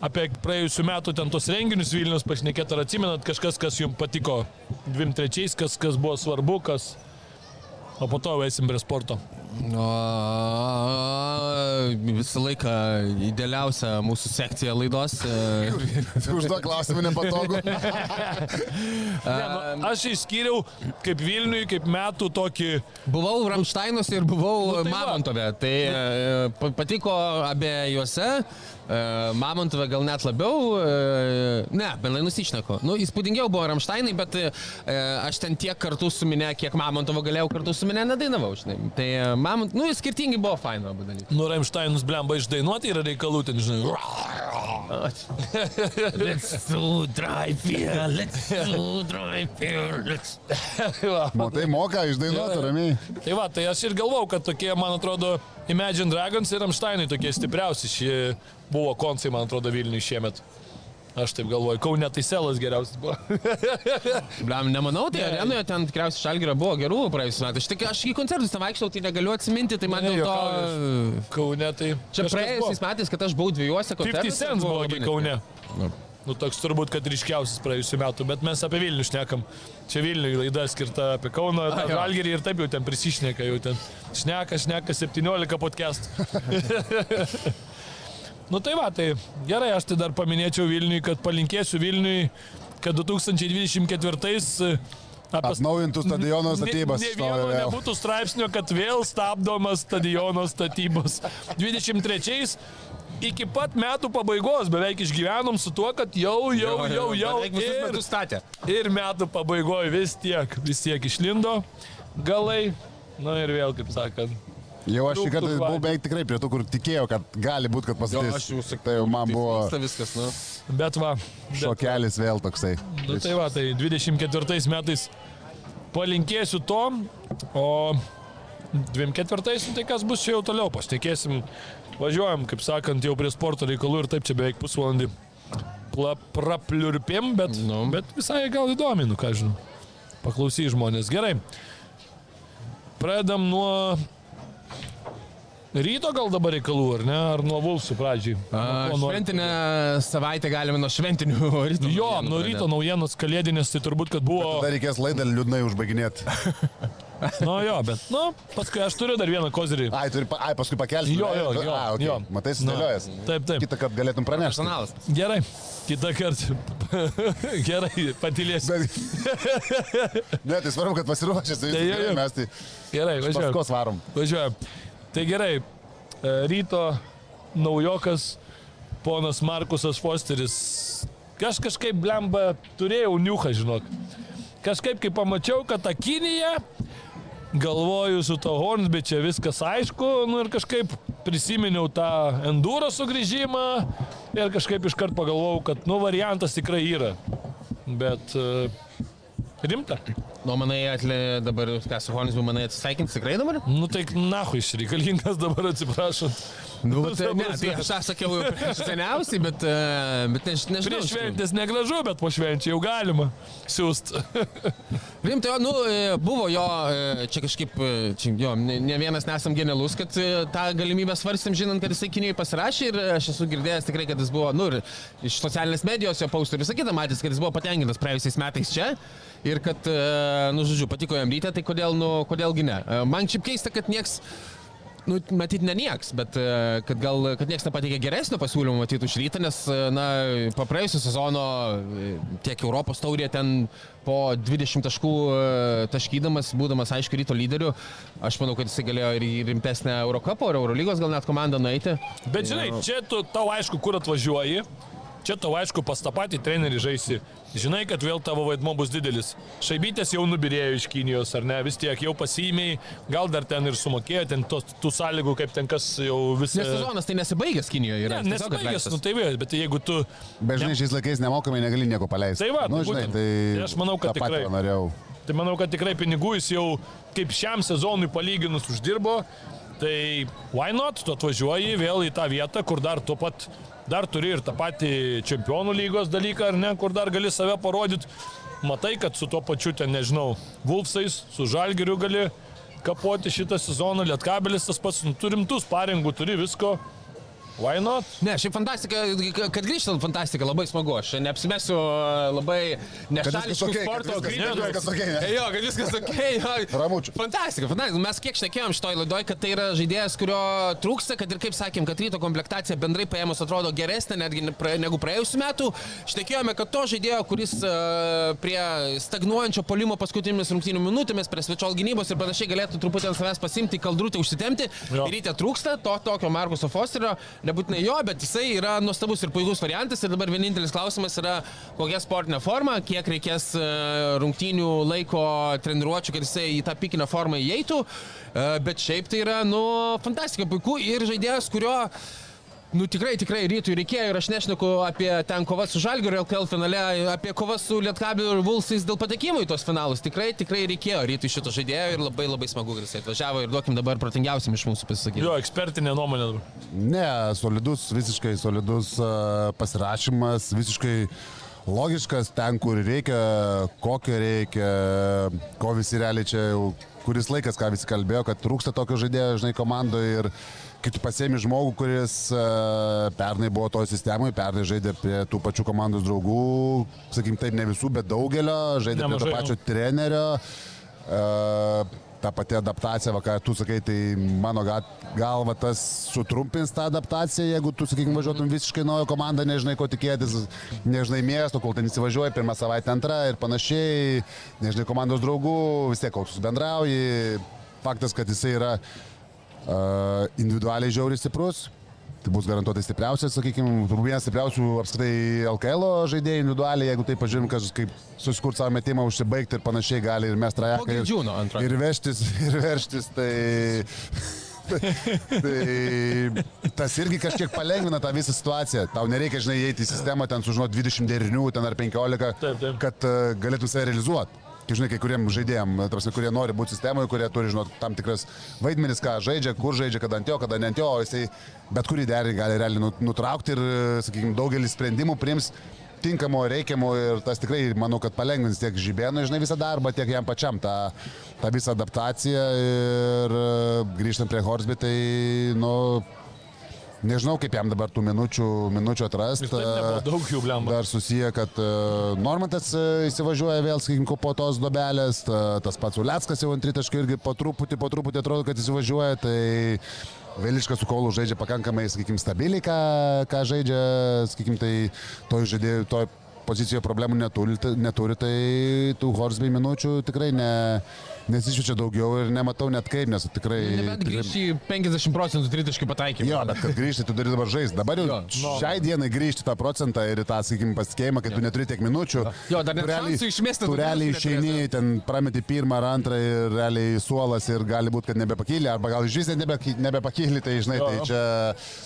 apie praėjusiu metu ten tos renginius Vilnius pašnekėti, ar atsimenat kažkas, kas jums patiko 23, kas, kas buvo svarbu, kas... O po to jau eisim prie sporto. O, visą laiką idealiausia mūsų sekcija laidos. e, Užduok klausimą nepatogu. Ne, nu, aš išskyriau kaip Vilniui, kaip metų tokį... Buvau Ramštainuose ir buvau Nu, tai. Mamontove. Tai e, pa- patiko abiejuose. Mamontove gal net labiau. Ne, bendrai nusišneku. Nu, įspūdingiau buvo Ramštainai, bet aš ten tiek kartų su minė, kiek Mamontovo galėjau kartu su minė nedainavau. Žinai. Tai Mamont, nu, skirtingi buvo faino abu dalykai. Nu, Raimšteinus blemba išdainuoti yra reikalų, ten, žinai. Let's do drive here, let's do drive here, let's... Matai, moka išdainuoti ramiai. Tai va, tai aš ir galvau, kad tokie, man atrodo, Imagine Dragons ir Amsteinai tokie stipriausi. Šie buvo koncai, man atrodo, Vilniui šiemet. Aš taip galvoju, Kaune tai selas geriausias buvo. Bliam, nemanau, tai arenoje ten tikriausiai šalgyra buvo gerų praėjusiu metu. Aš, tik, aš į koncertus ten vaikščiau, tai negaliu atsiminti, tai man Ne, dėl to... Kaune tai... Čia praėjusiais buvo. metais, kad aš buvau dviejose 50 koncertuose. Cent buvo labai gi Kaune. Nu. Nu, toks turbūt, kad ryškiausias praėjusiu metu, bet mes apie Vilnių šnekam. Čia Vilniui laida skirta apie Kauno, A, jo. Žalgirį ir taip jau ten prisišneka, jau ten šneka, šneka 17 podcast. nu tai va, tai gerai, aš tai dar paminėčiau Vilniui, kad palinkėsiu Vilniui, kad 2024 apie Atnaujintų stadiono statybas. Ne, ne vieno nebūtų straipsnio, kad vėl stabdomas stadiono statybos. 23 iki pat metų pabaigos beveik išgyvenom su tuo, kad jau, jau, jau, jau. Visus Ir, ir metų pabaigoje vis tiek, vis tiek išlindo galai. Na ir vėl, kaip sakant. Jau aš šį Trūktų kartą buvau beveik tikrai prie tų, kur tikėjau, kad gali būti, kad pastatys. Tai jau man buvo viskas, nu. Bet va. Bet, šokelis vėl toksai. nu, tai va, tai 24 metais palinkėsiu to, o 24 nu, tai kas bus čia jau toliau, pašnekėsim. Važiuojam, kaip sakant, jau prie sporto reikalų ir taip čia beveik pusvalandį pla- prapliurpėm, bet, Nu. bet visai gal įdomi, nu ką žinau. Paklausy žmonės. Gerai. Pradedam nuo ryto gal dabar reikalų, ar ne? Ar nuo Vulsų pradžiai? A, Nuo šventinę savaitę galime nuo šventinių ryto. Jo, nuo ryto naujienos kalėdinės, tai turbūt, kad buvo... Dar reikės laidą liūdnai užbaiginėti. Nu jo, bet, nu, paskui aš turiu dar vieną kozirį. Ai, turi, ai, paskui pakelsi. Jo, jo, jo, A, okay. jo. Matai, sudėliojęs. Taip, taip. Kitą kartą galėtum pranešti. Personalas. Gerai, kitą kartą. Gerai, patylėsiu. Bet... ne, tai svarbu, kad pasiruošęs. Tai Tai jo, jo. mes tai Gerai, važiuojam. paskos varom. Važiuojam. Tai gerai, e, ryto naujokas ponas Markusas Fosteris. Aš kažkaip blemba turėjau niuchą, žinok. Kažkaip, kai pamačiau, kad ta Kinija, galvoju su to Hornsby čia viskas aišku, nu ir kažkaip prisiminiau tą enduro sugrįžimą ir kažkaip iškart pagalvojau, kad, nu, variantas tikrai yra. Bet e, rimta. Nu, manai, atlė, dabar, ką su Honis, buvo, manai, atsisveikins tikrai dabar? Nu tai nahui iš reikalingas dabar atsiprašant. Nu, ta tai, ne, tai aš tą sakiau jau prieš seniausiai, bet, e, bet než, nežinau. Prieš šventės negražu, bet po švenčių jau galima siūst. Rimtai, nu, e, buvo jo, e, čia kažkaip, čia, jo, ne, ne vienas nesam genialus, kad tą galimybę svarstėm, žinant, kad jisai Kinijoje pasirašė ir aš esu girdėjęs tikrai, kad jis buvo, nu, ir iš socialinės medijos jo paustų ir visą kitą matęs, kad jis buvo patenkintas praėjusiais metais čia ir kad, e, nu, žodžiu, patiko jam ryte, tai kodėl, nu, kodėlgi ne. E, Man šiaip keista, kad nieks Nu, matyt, ne nieks, bet e, kad gal, kad nieks nepateikė geresnio pasiūlymo matyti už rytą, nes, na, po praėjusio sezono tiek Europos taurė ten po 20 taškų taškydamas, būdamas, aišku, ryto lyderiu, aš manau, kad jisai galėjo ir į rimtesnę Eurocapo ar Eurolygos gal net komandą nueiti. Bet žinai, čia tu, tau aišku, kur atvažiuoji. Čia tau aišku, pas tą patį trenerį žaisi. Žinai, kad vėl tavo vaidmo bus didelis. Šaibytės jau nubirėjo iš Kinijos, ar ne? Vis tiek jau pasiėmėjai, gal dar ten ir sumokėjo, ten tos, tų sąlygų, kaip ten kas jau visą... Nes sezonas tai nesibaigęs Kinijoje yra. Ne, nesibaigęs, nu tai vėl, bet jeigu tu... Bet žinai, šiais laikais nemokamai negali nieko paleisti. Tai va, nu, tai žinai, būtent. tai... Tai aš manau, kad tikrai. Norėjau. Tai manau, kad tikrai pinigų jis jau kaip šiam sezonui palyginus uždirbo. Tai why not, tu atvažiuoji vėl į tą vietą, kur dar tu pat, dar turi ir tą patį čempionų lygos dalyką, ar ne, kur dar gali save parodyti. Matai, kad su tuo pačiu ten, nežinau, Vulfsais, su Žalgiriu gali kapoti šitą sezoną, Lietkabelis tas pats, nu, turim tus paringų, turi visko. Why not? Ne, šiaip fantastika, kad grįžtant fantastika, labai smagu. Aš neapsimesiu labai nešališkų kad sporto viskas okei, ne? Jo, kad viskas ok. Ramučių. Fantastika, fantastika. Mes kiek šnekėjom šitoj laidoj, kad tai yra žaidėjas, kurio trūksta, kad ir kaip sakėm, kad ryto komplektacija bendrai paėmus atrodo geresnė netgi negu praėjusiu metu. Šnekėjome, kad to žaidėjo, kuris uh, prie stagnuojančio polimo paskutinėmis rungtynių minutėmis, prie svečiol gynybos ir panašiai galėtų truputį ant savęs pasimti, kaldrutę užsitemti. Jo. Ryte trūksta to tokio Markuso Fosterio, nebūtinai jo, bet jisai yra nuostabus ir puikus variantas. Ir dabar vienintelis klausimas yra, kokia sportinė forma, kiek reikės e, rungtynių laiko treniruočio, kad jisai į tą pikinę formą įeitų. E, Bet šiaip tai yra, nu, fantastika, puiku ir žaidėjas, kurio Nu tikrai, tikrai rytui reikėjo ir aš nešneku apie ten kovas su Žalgiriu LKL finale, apie kovas su Lietkabiu ir Vulsais dėl patekimo į tos finalus. Tikrai, tikrai reikėjo rytui šito žaidėjo ir labai labai smagu, kad jisai atvažiavo ir duokim dabar protingiausiam iš mūsų pasisakyti. Jo, ekspertinė nuomonė. dabar. Ne, solidus, visiškai solidus a, pasirašymas, visiškai logiškas ten, kur reikia, kokio reikia, ko visi realiai čia jau kuris laikas, ką visi kalbėjo, kad trūksta tokio žaidėjo, žinai, komandoje ir kai tu pasiemi žmogų, kuris a, pernai buvo toje sistemoje, pernai žaidė prie tų pačių komandos draugų, sakykim taip, ne visų, bet daugelio, žaidė prie Nemažai, to pačio trenerio. A, ta pati adaptacija, va, ką tu sakai, tai mano ga- galva tas sutrumpins tą adaptaciją, jeigu tu, sakykime, važiuotum visiškai naują komandą, nežinai, ko tikėtis, nežinai miesto, kol ten įsivažiuoji, pirmą savaitę antrą ir panašiai, nežinai komandos draugų, vis tiek kol susibendrauji. Faktas, kad jisai yra uh, individualiai žiauriai stiprus. Tai bus garantuotai stipriausias, sakykime, vienas stipriausių apskritai LKL žaidėjų individualiai, jeigu tai pažiūrim, kas kaip susikurti savo metimą, užsibaigti ir panašiai gali ir mes trajeką. Ir, ir vežtis, ir vežtis, tai... tai tas irgi kažkiek palengvina tą visą situaciją. Tau nereikia, žinai, įeiti į sistemą, ten sužinoti 20 derinių, ten ar 15, Taip, taip. kad uh, galėtum save realizuoti. Kai žinai, kai kuriem žaidėjim, tarsi, kurie nori būti sistemoje, kurie turi žinoti tam tikras vaidmenis, ką žaidžia, kur žaidžia, kada ant jo, kada ne ant jo, o jisai bet kurį derį gali realiai nu- nutraukti ir, sakykime, daugelį sprendimų priims tinkamo, reikiamo ir tas tikrai, manau, kad palengvins tiek žibėnui, žinai, visą darbą, tiek jam pačiam tą, tą visą adaptaciją ir e, grįžtant prie Horsby, tai, nu, nežinau, kaip jam dabar tų minučių, minučių atrasti. Nebuvo daug jų, blemba. Dar susiję, kad uh, Normantas uh, įsivažiuoja vėl, sakykime, po tos dobelės, ta, tas pats Uleckas jau ant tritaškų irgi po truputį, po truputį atrodo, kad įsivažiuoja, tai Vėliškas su Kaulu žaidžia pakankamai, sakykime, stabiliai, ką, ką žaidžia, sakykime, tai toj žaidėjų, toj pozicijoje problemų neturi, neturi tai tų Horsby minučių tikrai ne, nesišviečia daugiau ir nematau net kaip, nes tikrai... Nebent tikrai... grįžti į 50 procentų tritaškių pataikymą. Jo, bet kad grįžti, tu turi dabar žaisti. Dabar jau Jo. no. šiai dienai grįžti tą procentą ir tą, sakykime, pasitikėjimą, kad tu neturi tiek minučių. Jo, dar net realiai- išmesti Tu realiai išeini, ten prameti pirmą ar antrą ir realiai suolas ir gali būti, kad nebepakyli, arba gal iš vis nebe, nebepakyli, tai žinai, tai čia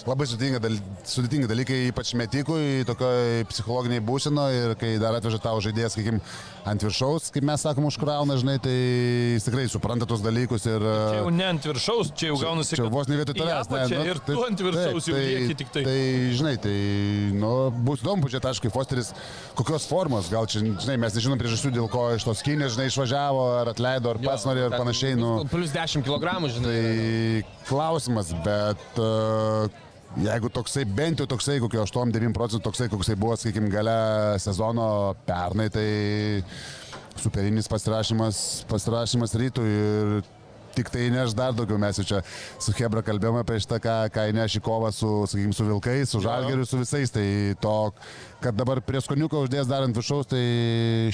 labai sudėtinga, dal, sudėtinga dalykai, ypač metikui, tokioj psichologiniai būsino ir kai dar atveža tavo žaidėjas, sakykime, ant viršaus, kaip mes sakom, užkrauna, žinai, tai jis tikrai supranta tos dalykus ir... Čia jau ne ant viršaus, čia jau gaunasi. Čia kad vos ne vietoj tavęs. apačią nu, Ir tu ant viršaus jau lieki tik tai. Tai, žinai, tai, nu, bus įdomu pažiūrėti, aišku, Fosteris, kokios formos, gal čia, žinai, mes nežinom priežasčių, dėl ko iš tos kinės, žinai, išvažiavo, ar atleido, ar pats norėjo, ir panašiai, nu. Plus 10 kg, žinai. Tai klausimas, bet uh, jeigu toksai, bent jau toksai, kokio 8-9 procentų toksai, koksai buvo, sakykime, gale sezono pernai, tai superinis pasirašymas, pasirašymas rytų ir tik tai neš dar daugiau. Mes jau čia su Hebra kalbėjome apie šitą, ką, ką įneš į kovą su, sakykime, su Vilkais, su Žalgeriu, su visais. Tai to, kad dabar prie skoniuko uždės dar ant viršaus, tai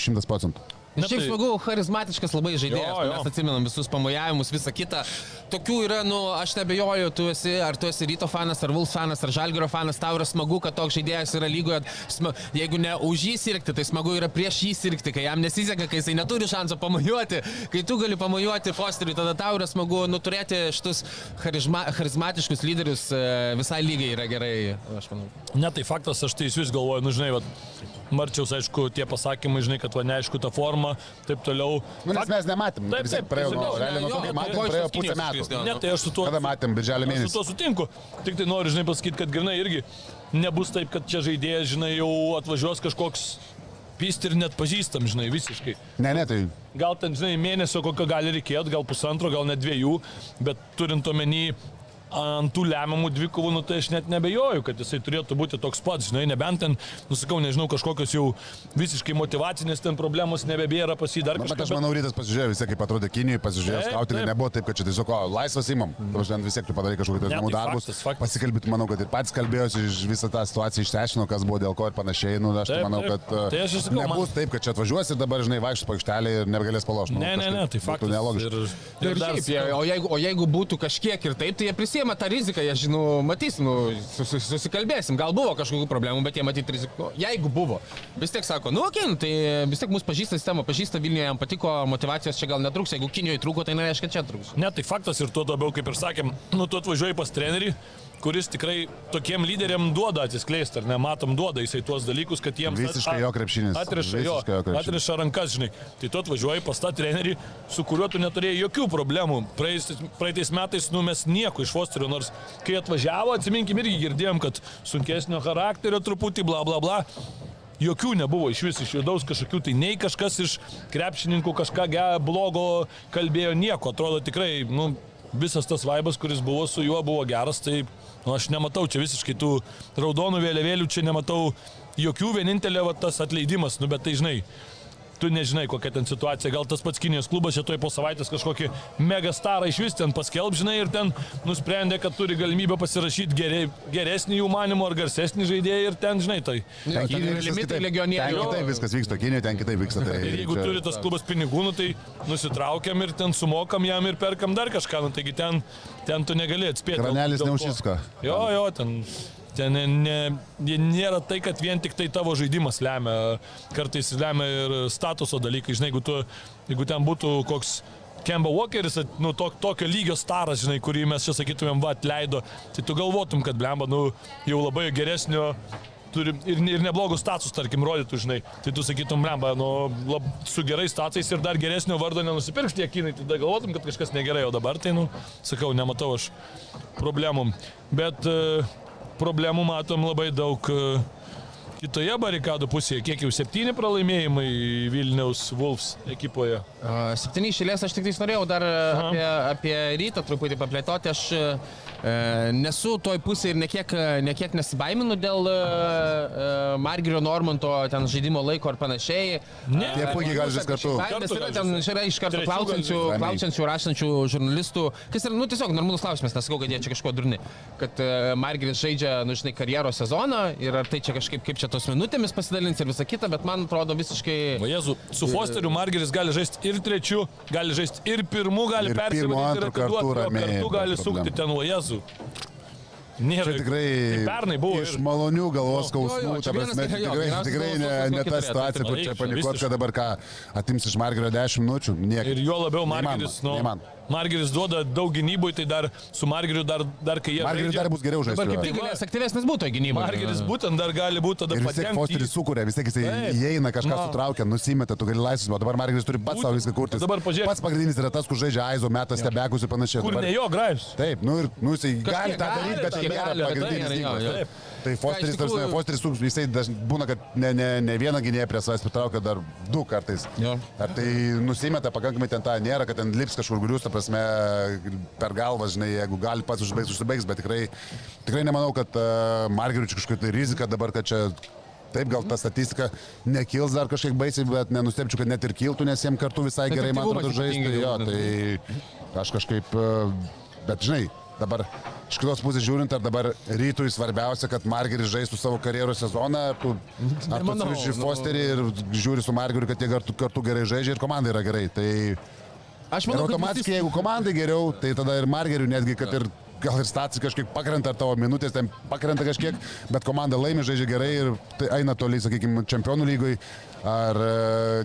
100 procentų. Na, šiaip tai- smagu, charizmatiškas labai žaidėjas. Jo, Jo, jo. Mes atsimenam visus pamojavimus, visą kitą. Tokių yra, nu, aš nebejoju, tu esi, ar tu esi Ryto fanas, ar Vuls fanas, ar Žalgero fanas, tau yra smagu, kad toks žaidėjas yra lygoje. Jeigu ne už jį sirgti, tai smagu yra prieš jį sirgti, kai jam nesiseka, kai jisai neturi šansų pamojuoti. Kai tu gali pamojuoti Fosteriui, tada tau yra smagu nuturėti šitus charizma, charizmatiškus lyderius e, visai lygai yra gerai, aš manau. Ne, tai faktas, aš tai vis galvoju, nu žinai, vat, Marčiaus, aišku, tie pasakymai, žinai, kad va neaišku ta forma, taip toliau. Nu, nes mes nematėm, Taip, taip, praėjo, nu, realiai nuo to, kai matėm, praėjo pusę metų. Ne, tai aš su tuo... Kada matėm, birželio Aš su mėnesį. tuo sutinku. Tik tai noriu, žinai, pasakyti, kad grinai irgi nebus taip, kad čia žaidėjas, žinai, jau atvažiuos kažkoks pyst ir net pažįstam, žinai, visiškai. Ne, ne, tai Gal ten, žinai, mėnesio kokio gali reikėti, gal pusantro, gal net dviejų, bet turint omeny ant tų lemiamų dvikovų, nu, tai aš net nebejoju, kad jisai turėtų būti toks pats, žinai, nebent ten, nusakau, nežinau, kažkokios jau visiškai motivacinės ten problemos nebebėra pas jį dar Na, bet kažkas. aš manau, rytas pasižiūrėjo vis tiek, kaip atrodė Kinijoje, pasižiūrėjo, taip. nebuvo taip, kad čia tiesiog, o, laisvas įmam. Tu šiandien vis tiek tu padarai kažkokius Ne, namų tai darbus. faktas, faktas. Pasikalbėt, manau, kad ir pats kalbėjosi, visą tą situaciją išsiaiškino, kas buvo dėl ko ir panašiai. Nu, aš tai Taip, manau, kad uh, Tai aš sakau, man- nebus taip, kad čia atvažiuos ir dabar, žinai, vaikščios po aikštelę ir nebegalės palošti. Ne, ne, ne, tai faktas. Nelogiška. Ir, Ir, ir dar, jie, o, jeigu, o jeigu būtų kažkiek ir taip, tai jie prisėmė tą riziką, jie, žinau, matysim, nu, sus, susikalbėsim. Gal buvo kažkokių problemų, bet jie matyti riziko. Jeigu buvo, vis tiek sako, nu, okei, okay, tai vis tiek mus pažįsta sistema, pažįsta Vilniuje, jam patiko, motivacijos čia gal netruks, jeigu Kinijoje trūko, tai nereiškia, čia trūks. Ne, tai faktas ir tuo labiau, kaip ir sakėm, nu tu atvažiuoji pas trenerį, kuris tikrai tokiem lyderiam duoda atsiskleisti, ar ne, matom, duoda jisai tuos dalykus, kad jiems Visiškai jo krepšinis. Atriša, jo, jo krepšinis. atriša rankas, žinai. Tai tu atvažiuoji pas tą trenerį, su kuriuo tu neturėjai jokių problemų. Praeitais, praeitais metais, nu mes nieko iš Fosterio, nors kai atvažiavo, atsiminkim, irgi girdėjom, kad sunkesnio charakterio truputį, bla bla bla. Jokių nebuvo iš vis iš vidaus kažkokių, tai nei kažkas iš krepšininkų kažką blogo kalbėjo, nieko. Atrodo tikrai, nu, visas tas vaibas, kuris buvo su juo, buvo geras, tai nu, aš nematau čia visiškai tų raudonų vėliavėlių, čia nematau jokių, vienintelė va, tas atleidimas, nu bet tai žinai. Tu nežinai, kokia ten situacija. Gal tas pats Kinijos klubas čia toj po savaitės kažkokį megastarą iš vis ten paskelb, žinai, ir ten nusprendė, kad turi galimybę pasirašyti geriai, geresnį jų manimo ar garsesnį žaidėją ir ten, žinai, tai. Ten ten limitai legionierių. Ten kitaip viskas vyksta, Kinijoje ten kitaip vyksta. Tai Ir jeigu čia- turi tas klubas pinigų, nu, tai nusitraukiam ir ten sumokam jam ir perkam dar kažką, nu, taigi ten, ten tu negali atspėti. Kranelis neužsisko. Jo, jo, ten. Ten ne, ne, nėra tai, kad vien tik tai tavo žaidimas lemia, kartais lemia ir statuso dalykai. Žinai, jeigu, tu, jeigu ten būtų koks Kemba Walkeris, nu, to, tokio lygio staras, žinai, kurį mes čia sakytumėm, va, atleido, tai tu galvotum, kad blemba, nu, jau labai geresnio turi ir, ir neblogus status, tarkim, rodytų, žinai. Tai tu sakytum, blemba, nu, lab, su gerais statusais ir dar geresnio vardo nenusipirkti tie kinai, tada galvotum, kad kažkas negerai, o dabar tai, nu, sakau, nematau aš problemų. Bet uh, problemų matom labai daug uh, kitoje barikadų pusėje. Kiek jau septyni pralaimėjimai Vilniaus Wolves ekipoje. Septyni išėlės, aš tik tais norėjau dar e, apie, apie rytą truputį paplėtoti. Aš e, nesu toj pusėje ir nekiek, nekiek nesibaiminu dėl e, e, Margerio Normanto ten žaidimo laiko ar panašiai. Ne. Jie puikiai gali žaisti kartu. Baimės Kartu yra gali ten, yra iš karto Trečių klausiančių, klausiančių, rašančių žurnalistų, kas yra, nu, tiesiog normalus klausimas, nesakau, kad jie čia kažko durni, kad e, Margeris žaidžia, nu, žinai, karjeros sezoną ir ar tai čia kažkaip, kaip čia tos minutėmis pasidalins ir visą kitą, bet man atrodo visiškai... O Jėzu, su Fosteriu Margeris gali žaisti ir trečiu, gali žaisti ir pirmu, gali Ir pirmu, persivadinti ir atiduoti, kartu ramiai, kartu gali sukti ten, o Jėzu. Nėra. Čia tikrai Tai pernai buvo iš malonių galvos Jo, jo, skausmų, ta prasme, jo, tikrai, tikrai ne, ne ta situacija, kur čia panikuot, kad dabar ką, atims iš Margerio 10 minučių, nieko. Ir juo labiau Margeris, nu, neįmanoma. Margeris duoda daug gynybui, tai dar su Margeriu dar, dar kai jie... Margeris dar bus geriau Dabar kaip žaisti. tik galės aktyvesnis būtų gynyba. Margeris būtent dar gali būti tada Ir vis tiek Fosteris sukuria, vis tiek jisai Taip. įeina, kažką Na. sutraukia, nusimeta, tu gali laisvas, o dabar Margeris turi pats savo viską kurti. Dabar pažiūrėk. Pats pagrindinis yra tas, kur žaidžia Aizo metas, stebekus ir panašiai. Kur Dabar- ne jo grajus. Taip, nu ir nu, jisai gali tą daryti, bet tai nėra pagrindinis tai ginklas. jo. Tai Fosteris, tikrųjų- Fosteris jisai daž- būna, kad ne, ne, ne vieną gynėją prie savęs pritraukia, dar du kartais. Jo. Ar tai nusimeta pakankamai ten tą, nėra, kad ten lips kažkur grius, ta prasme, per galvą, žinai, jeigu gali pats užbaigs, užsibaigs, bet tikrai, tikrai nemanau, kad uh, Margeriui čia kažkokia tai rizika dabar, kad čia Taip, gal ta statistika nekils dar kažkiek baisiai, bet nenustepčiau, kad net ir kiltų, nes jiems kartu visai Bet gerai, man atrodo, žaisti. Jo, tai aš kažkaip, e, bet žinai, dabar iš kitos pusės žiūrint, ar dabar rytui svarbiausia, kad Margeris žaistų savo karjeros sezoną, ar tu, ar tu atsiveži nu- Fosterį ir žiūri su Margeriu, kad jie kartu, kartu gerai žaidžia ir komanda yra gerai. Tai Aš ir manau, kad automatiškai, jeigu komandai geriau, tai tada ir Margeriu netgi, kad ir gal ir stacija kažkiek pakrenta, ar tavo minutės ten pakrenta kažkiek, bet komanda laimi, žaidžia gerai ir tai eina toliai, sakykime, čempionų lygoj. Ar e,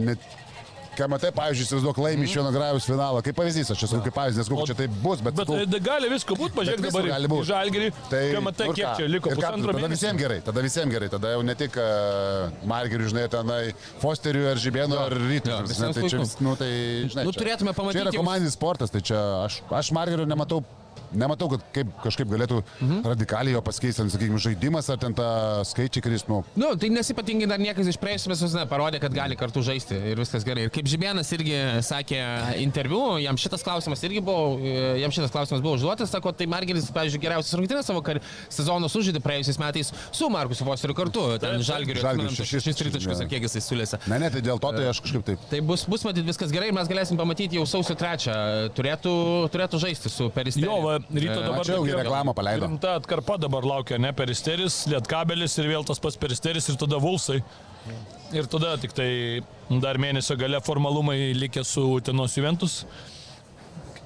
net Ką matai, pavyzdžiui, įsivaizduok laimį iš vieno grajaus finalą. Kaip pavyzdys, aš čia sakau, kaip pavyzdys, kokio čia tai bus, bet... Bet sakau, tai gali visko būti, pažiūrėk dabar gali į būt. Žalgerį. Tai, kai matai, kiek ką? čia liko ką? pusantro Tada mėnesio. visiems gerai, tada visiems gerai, tada jau ne tik uh, Margeriui, žinai, tenai Fosteriui ar Žibėnu ar Rytui. Tai čia, nu, tai, žinai, Nu, turėtume pamatyti Čia yra komandinis sportas, tai čia aš, aš Margeriu nematau. Nematau, kad kaip, kažkaip galėtų mhm. radikaliai jo pasikeisti, sakykime, žaidimas ar ten tą skaičiai, kuris, nu, Nu, tai nesipatingai dar niekas iš praėjusios visos parodė, kad gali kartu žaisti ir viskas gerai. Ir kaip Žibėnas irgi sakė interviu, jam šitas klausimas irgi buvo, e, jam šitas klausimas buvo užduotas, sako, tai Margeris, pavyzdžiui, geriausias rungtynės savo kar... sezono sužaidė praėjusiais metais su Markusu Fosteriu kartu. Ten žalgiriu, Žalgiriu šešis, tritaškus ar kiek jisai sulėsi. ne, ne, tai dėl to tai aš kažkaip taip. Tai bus, bus matyt viskas gerai, mes galėsim pamatyti jau sausio trečią. Turėtų, turėtų žaisti su Peristeliu. Jo, va, ryto dabar Mačiau, tokia- reklamą paleido. Rimta atkarpa dabar laukia, ne peristeris, lietkabelis ir vėl tas pats peristeris ir tada vulsai. Ir tada tik tai dar mėnesio gale formalumai likę su Utenos Juventus.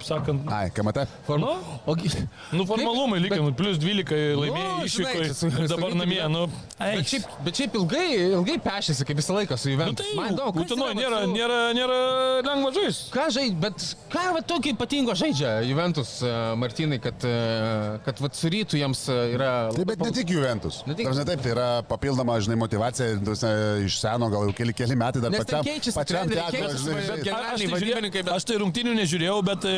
Sakant, Ai, ką matai? Form... Nu, Ogi... nu formalumai likę, nu, plus 12 laimėjo Nu, su- ir dabar namie. Nu, Bet šiaip, bet šiaip ilgai, ilgai pešėsi, kaip visą laiką su Nu, Juventus. tai Man Utenoje yra, nėra, su- nėra, nėra lengva žaisti. Ką žaidžia, bet ką va tokio ypatingo žaidžia Juventus, e, Martinai, kad, e, kad va su rytu jiems e, yra... Taip, bet ne tik Juventus. Ne tik- taip, tai yra papildoma, žinai, motivacija, iš seno gal jau keli, keli metai dar pačiam, keičiasi pačiam treneriai, keičiasi žinai, bet generaliniai Aš tai, vadybininkai, bet- aš tai rungtinių nežiūrėjau, bet e,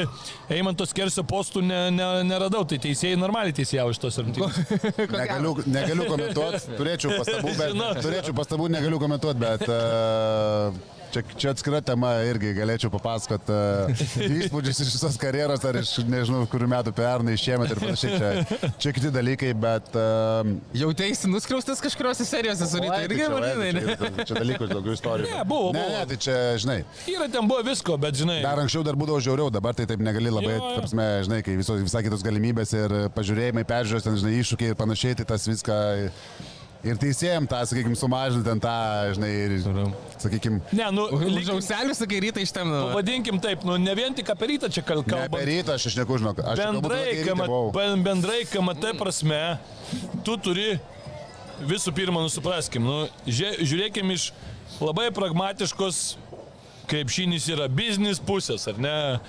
Eimanto Skersio postų ne, ne, neradau, tai teisėjai normaliai teisėjavo iš tos rungtynės. Negaliu, negaliu komentuoti, turėčiau pastabų, bet, turėčiau pastabų, negaliu komentuoti, bet uh, čia, čia atskira tema irgi galėčiau papasakot uh, įspūdžius iš visos karjeros, ar iš nežinau, kurių metų pernai, šiemet ir panašiai, čia, čia kiti dalykai, bet... Uh, Jau teisi nuskriaustas kažkuriuose serijose su rytu. Irgi, Martinai, ne? Čia, čia dalykų daugiau istorijų. Ne, buvo, Ne, buvo. ne, tai čia, žinai, Yra ten buvo visko, bet žinai. Dar anksčiau dar būdavo žiauriau, dabar tai taip negali labai, tapsme, žinai, kai visos, visai kitos galimybės ir pažiūrėjimai, peržiūros, ten, žinai, iššūkiai ir panašiai, tai tas viską ir teisėjim tą, sakykime, sumažinti ten tą, žinai, ir, sakykime, Ne, nu, lyg- auselių sakai rytą iš ten. Vadinkim taip, nu ne vien tik apie rytą čia kal- ne apie kalbam. rytą aš iš neku žinok. Aš Bendrai, ben- bendrai KMT prasme, tu turi visų pirma, nusupraskim, nu, žie- žiūrėkim iš labai pragmatiškos krepšinys yra biznis pusės, ar ne?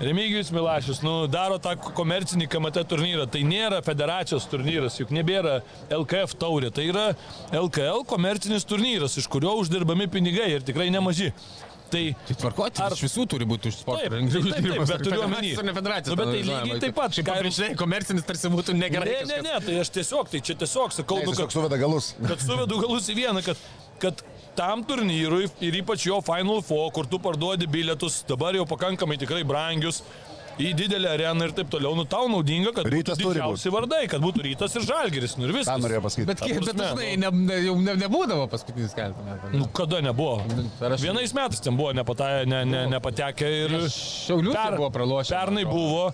Remigijus Milašius, nu, daro tą komercinį KMT turnyrą. Tai nėra federacijos turnyras, juk nebėra LKF taurė. Tai yra LKL komercinis turnyras, iš kurio uždirbami pinigai ir tikrai nemaži. Tai Tai tvarkoti, Ar- visų turi būti už sportą. Taip, taip, taip, taip, bet turiu omeny. Nu, bet tai lygiai taip pat, Kaip ką ir- pabrėžėjai, komercinis tarsi būtų negerai. Ne, ne, ne, tai aš tiesiog, tai čia tiesiog sakau, nu, kad, suveda galus. kad suvedu galus į vieną, kad, kad tam turnyrui ir ypač jo Final Four, kur tu parduodi bilietus, dabar jau pakankamai tikrai brangius, į didelę areną ir taip toliau, nu tau naudinga, kad Rytas būtų didžiausi vardai, kad būtų rytas ir žalgeris, nu ir viskas. norėjau pasakyti. Bet, kiek, bet dažnai ne, ne, jau ne, nebūdavo paskutinis keletą metų. Nu, kada nebuvo? Ar aš- Vienais metais ten buvo nepata, ne, ne, nepatekę ir... Šiaulių per, buvo pralošę. Pernai buvo,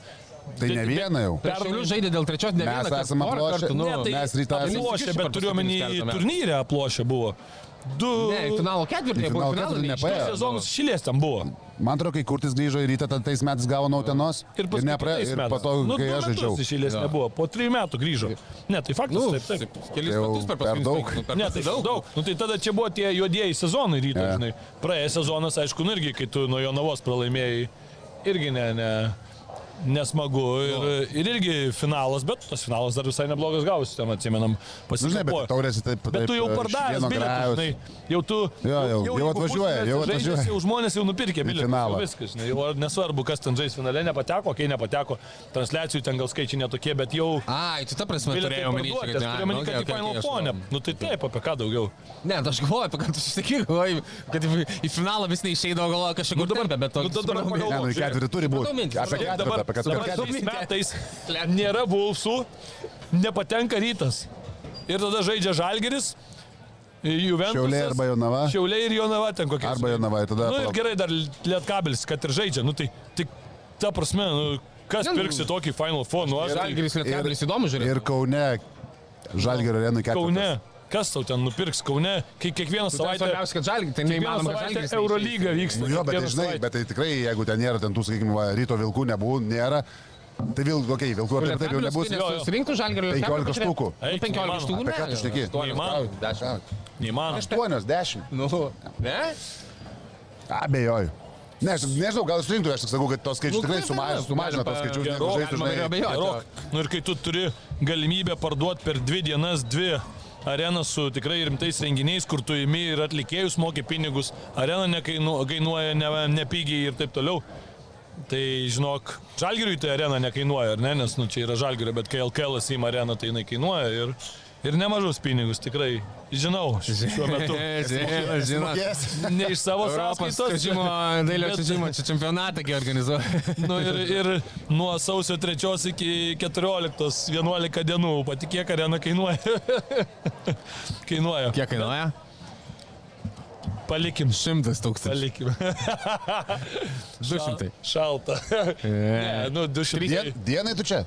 Tai ne vieną jau. Per Šiaulių žaidė dėl trečios, ne Mes vieną kartą, esame aplošę. nu. Ne, tai- mes rytą esame- Aplošė, bet turiu omeny Keletą metų. turnyre aplošė buvo. Du, Ne, finalo ketvirtį, buvo finalo ketvirtį nepaėjo. sezonus šilės ten buvo. Man atrodo, kai Kurtis grįžo į rytą, tada tais metais gavo nautenos. Ir, paskui nepra... ir po to, nu, kai aš žaidžiau. Iš eilės Jo. nebuvo. Po trijų metų grįžo. Ne, tai faktas. Nu, taip, taip. kelis Tai metus per paskutinius daug. penkis- per Ne, tai daug. daug. Nu, tai tada čia buvo tie juodieji sezonai ryto, Ne. žinai. Praėjęs sezonas, aišku, nu, irgi, kai tu nuo Jonavos pralaimėjai, irgi ne, ne, nesmagu. Ir, ir irgi finalas, bet tas finalas dar visai neblogas gausi, ten atsimenam, Nu, žinai, bet. Bet tu jau pardavęs vieno bilietus, žinai, jau tu... Jo, jau- jau jeigu atvažiuoja, jau atvažiuoja. Jau žmonės jau nupirkė bilietus. jau Viskas, žinai, jau nesvarbu, kas ten žais finale, nepateko, kai nepateko, transliacijų ten gal skaičiai netokie, bet jau... Ai, tu ta prasme turėjau parduoti, kad turiu omeny, nu, kad į Final žinau. Nu tai taip, apie ką daugiau. Ne, aš galvoju, apie ką tu sakai, galvoju, kad į finalą vis neišeidavo, galvoju, kažkaip Nu, dabar- dabar, bet nu, dabar supratau, pagalvok. Ne, nu, į ketvirtį turi būti. Supratau mintį, Apie supratau. ketvirtį, Dabar apie ketvirtį. dabartiniais metais nėra Vulfsų, nepatenka rytas. Ir tada žaidžia Žalgeris, Juventus. Šiauliai arba Jonava. Šiauliai ir Jonava ten kokie. Arba Jonava, ir tada Na nu, ir gerai, dar Lietkabilis, kad ir žaidžia. Nu tai, tai ta prasme, nu, kas Ne, pirksi tokį Final Four? Nu, aš tai Žalgiris Lietkabelis įdomu žiūrėti. Ir Kaune, Žalgirio arenui ketvirtį. Kaune. Kas tau ten nupirks Kaune, kai kiekvieną savaitę... Svarbiausia, kad Žalgiris, tai neįmanoma, kad savaitę. Eurolyga vyksta. Nu jo, bet tai, žinai, savaitę. bet tai tikrai, jeigu ten nėra, ten tų, sakykime, va, ryto vilkų nebuvo, nėra, tai vil, okay, vilkų apie taip jau nebus. Surinktų Žalgirio 15 štukų. Eik, 15 įmanoma. štukų. Ką tu šneki? Neįmanoma. 10. Neįmanoma. 8, 10. Nu, ne? Abejoju. Ne, aš nežinau, gal surinktų, aš tik sakau, kad tos skaičius Nu, tikrai kaip sumažina, galima? sumažina tos skaičius, Gerokai, žaistų, žinai. Gerok. Nu ir kai tu turi galimybę parduoti per dvi dienas dvi arenas su tikrai rimtais renginiais, kur tu įimi ir atlikėjus moki pinigus, arena nekainu- kainuoja ne, nepigiai ir taip toliau. Tai žinok, žalgiriui tai arena nekainuoja, ar ne, nes nu, čia yra žalgirio, bet kai LKL įima areną, tai jinai kainuoja ir, ir nemažus pinigus, tikrai žinau šiuo metu. Žinau. Ne iš savo sąskaitos. čiūžimo, dailio bet- čiūžimo, čia čempionatą kai organizuoja. Nu, ir, ir nuo sausio 3 iki 14, 11 dienų, patikėk, arena kainuoja. kainuoja. Kiek kainuoja? Palikim. Šimtas tūkstančių. Palikim. Du šimtai. Šalta. ne, nu, 200. Dien, dienai tu čia?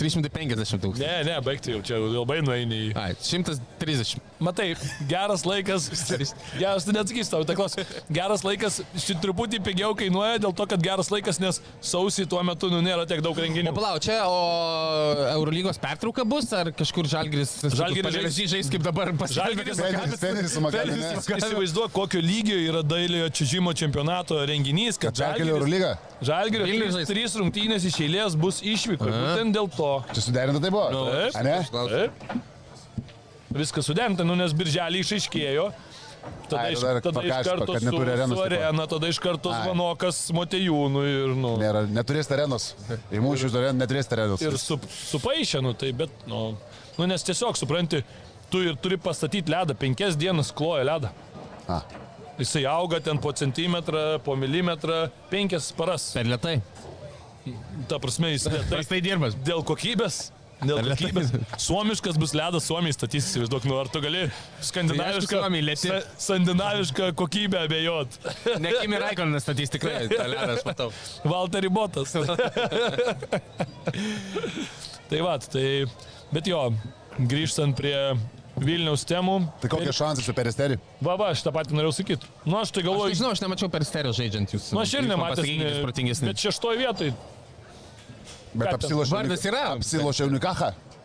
350 tūkstančių. Ne, ne, baigti jau čia labai nueini į... Ai, 130. Matai, geras laikas. Geras, tu neatsakysi tau, tai klas. Geras laikas šit truputį pigiau kainuoja dėl to, kad geras laikas, nes sausį tuo metu nu, nėra tiek daug O renginių. palauk, čia o Eurolygos pertrauka bus, ar kažkur Žalgiris Žalgiris žais, kaip dabar Žalgiris- paskelbė? Treneris, treneris su Makaliu. Įs- Įsivaizduok, kokio lygio yra dailiojo čiūžimo čempionato renginys, kad Perkelio Eurolyga. Žalgirio trys, trys rungtynės iš eilės bus išvyko. Būtent dėl to. Čia suderinta tai buvo. Taip. A ne? Taip. Viskas suderinta, nu, nes birželį išaiškėjo. Tada, Ai, iš, tada tada iš pakašpa, karto kad neturi arenos su arena, tada iš karto. Zvanokas Motejūnų ir, nu, Nėra, neturės arenos. Į mūsų areną neturės arenos. ir su, supaišė, nu, tai, bet, nu, nu, nes tiesiog, supranti, tu ir turi pastatyti ledą, penkias dienas kloja ledą. A. Jisai auga ten po centimetrą, po milimetrą, penkias paras. Per lietai. Ta prasme, jis lėtai Prastai dirbas. dėl kokybės. Dėl kokybės. Suomiškas bus ledas, Suomijai statys, įsivaizduok, nu ar tu gali skandinavišką, Tai sa- skandinavišką kokybę abejot. Ne Kimi Raikonas statys tikrai, tą ledą aš matau. Valtteri Botas. tai va, tai, bet jo, grįžtant prie Vilniaus temų. Tai kokie šansai su peristerį? Va, va, aš tą patį norėjau sakyti. Nu, aš tai Aš galvoju, nežinau, aš nemačiau per stereo žaidžiant jūs. nu, aš ir protingesni. Bet šeštoje vietoje. Bet apsilošė. Vardas yra. Apsilošė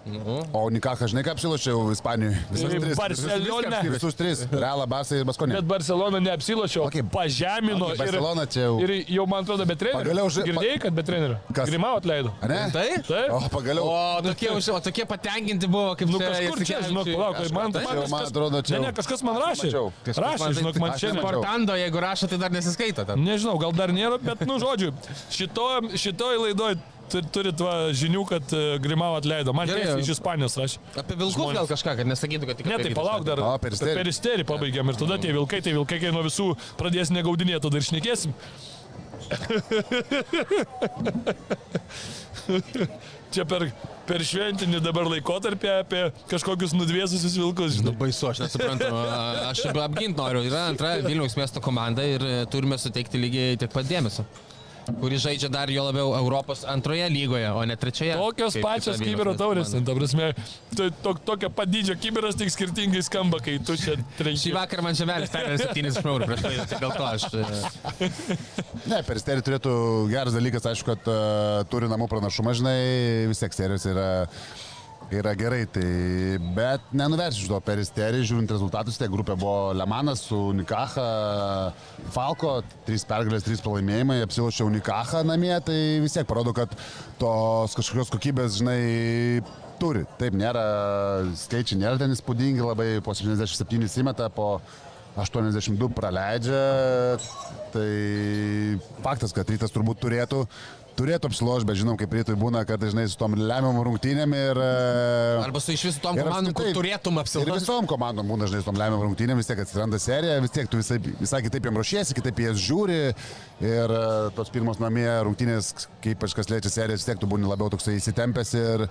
Unikacha. O Unikacha, žinai, ką apsilošė jau Ispanijoje? Visus tris. Barcelona. Visus tris. Realą, Barsą ir Baskonę. Bet Barcelona neapsilošė, o Okay. pažemino. Okay, ir- Barcelona čia jau. Ir jau, man atrodo, be trenerio. Pagaliau ži- Girdėjai, kad be trenerio. Kas? Grimau atleido. A ne? Tai? Taip. O, pagaliau. O tokie, už- o tokie patenkinti buvo, kaip Nu čia kažkur čia, žinok, palauk, man, tai. man, man atrodo, čia Ne, ne, kažkas man rašė. Rašė, žinok, man nemačiau. Portando, jeigu rašo, tai dar nesiskaito. Ten. Nežinau, gal dar nėra, bet, nu, žodžiu, šito, šitoj laidoj turit va, žinių, kad uh, Grimau atleido. Man tiesiai iš Ispanijos rašė. Apie vilkus Žmonės. gal kažką, kad nesakytų, kad tik Ne, tai palauk dar. O, peristerį. Peristerį pabaigiam ir tada tie vilkai, tai vilkai, kai nuo visų pradės negaudinėti, tada ir šnekėsim. Čia per, per šventinį dabar laikotarpį apie kažkokius nudvėsusius vilkus, Nu, žinai. baisu, aš nesuprantu. A, Aš apginti noriu. Yra antra Vilniaus miesto komanda ir e, turime suteikti lygiai tiek pat dėmesio. Kuris žaidžia dar jo labiau Europos antroje lygoje, o ne trečioje. Tokios kaip pačios Nets taurės, komanda. ta prasme, to, to, tokio padydžio kibiras tik skirtingai skamba, kai tu čia Šį trečia. vakarą man žemelis perėjo 70 eurų prieš tai, tai dėl to aš... e, Ne, peristerį turėtų geras dalykas, aišku, kad uh, turi namų pranašumą, žinai, vis tiek serijos yra, yra gerai, tai, bet nenuversiu šito peristerį, žiūrint rezultatus, tai grupė buvo Lemanas su Unikaha, Falko, trys pergalės, trys pralaimėjimai, apsilošė Unikaha namie, tai vis tiek parodo, kad tos kažkokios kokybės, žinai, turi. Taip, nėra, skaičiai nėra ten įspūdingi, labai po 77 įmeta, po 82 praleidžia, tai faktas, kad rytas turbūt turėtų, turėtų apsilošti, bet žinom, kaip rytui būna, kad dažnai su tom lemiamom rungtynėm ir... e, Arba su iš visų tom ir komandom, kur turėtum Ir apsilankyti. visom komandom būna dažnai su tom lemiamom rungtynėm, vis tiek atsiranda serija, vis tiek tu visai, visai kitaip jam ruošiesi, kitaip jas žiūri ir e, tos pirmos namie rungtynės, kaip kažkas liečia seriją, vis tiek tu būni labiau toksai įsitempęs ir,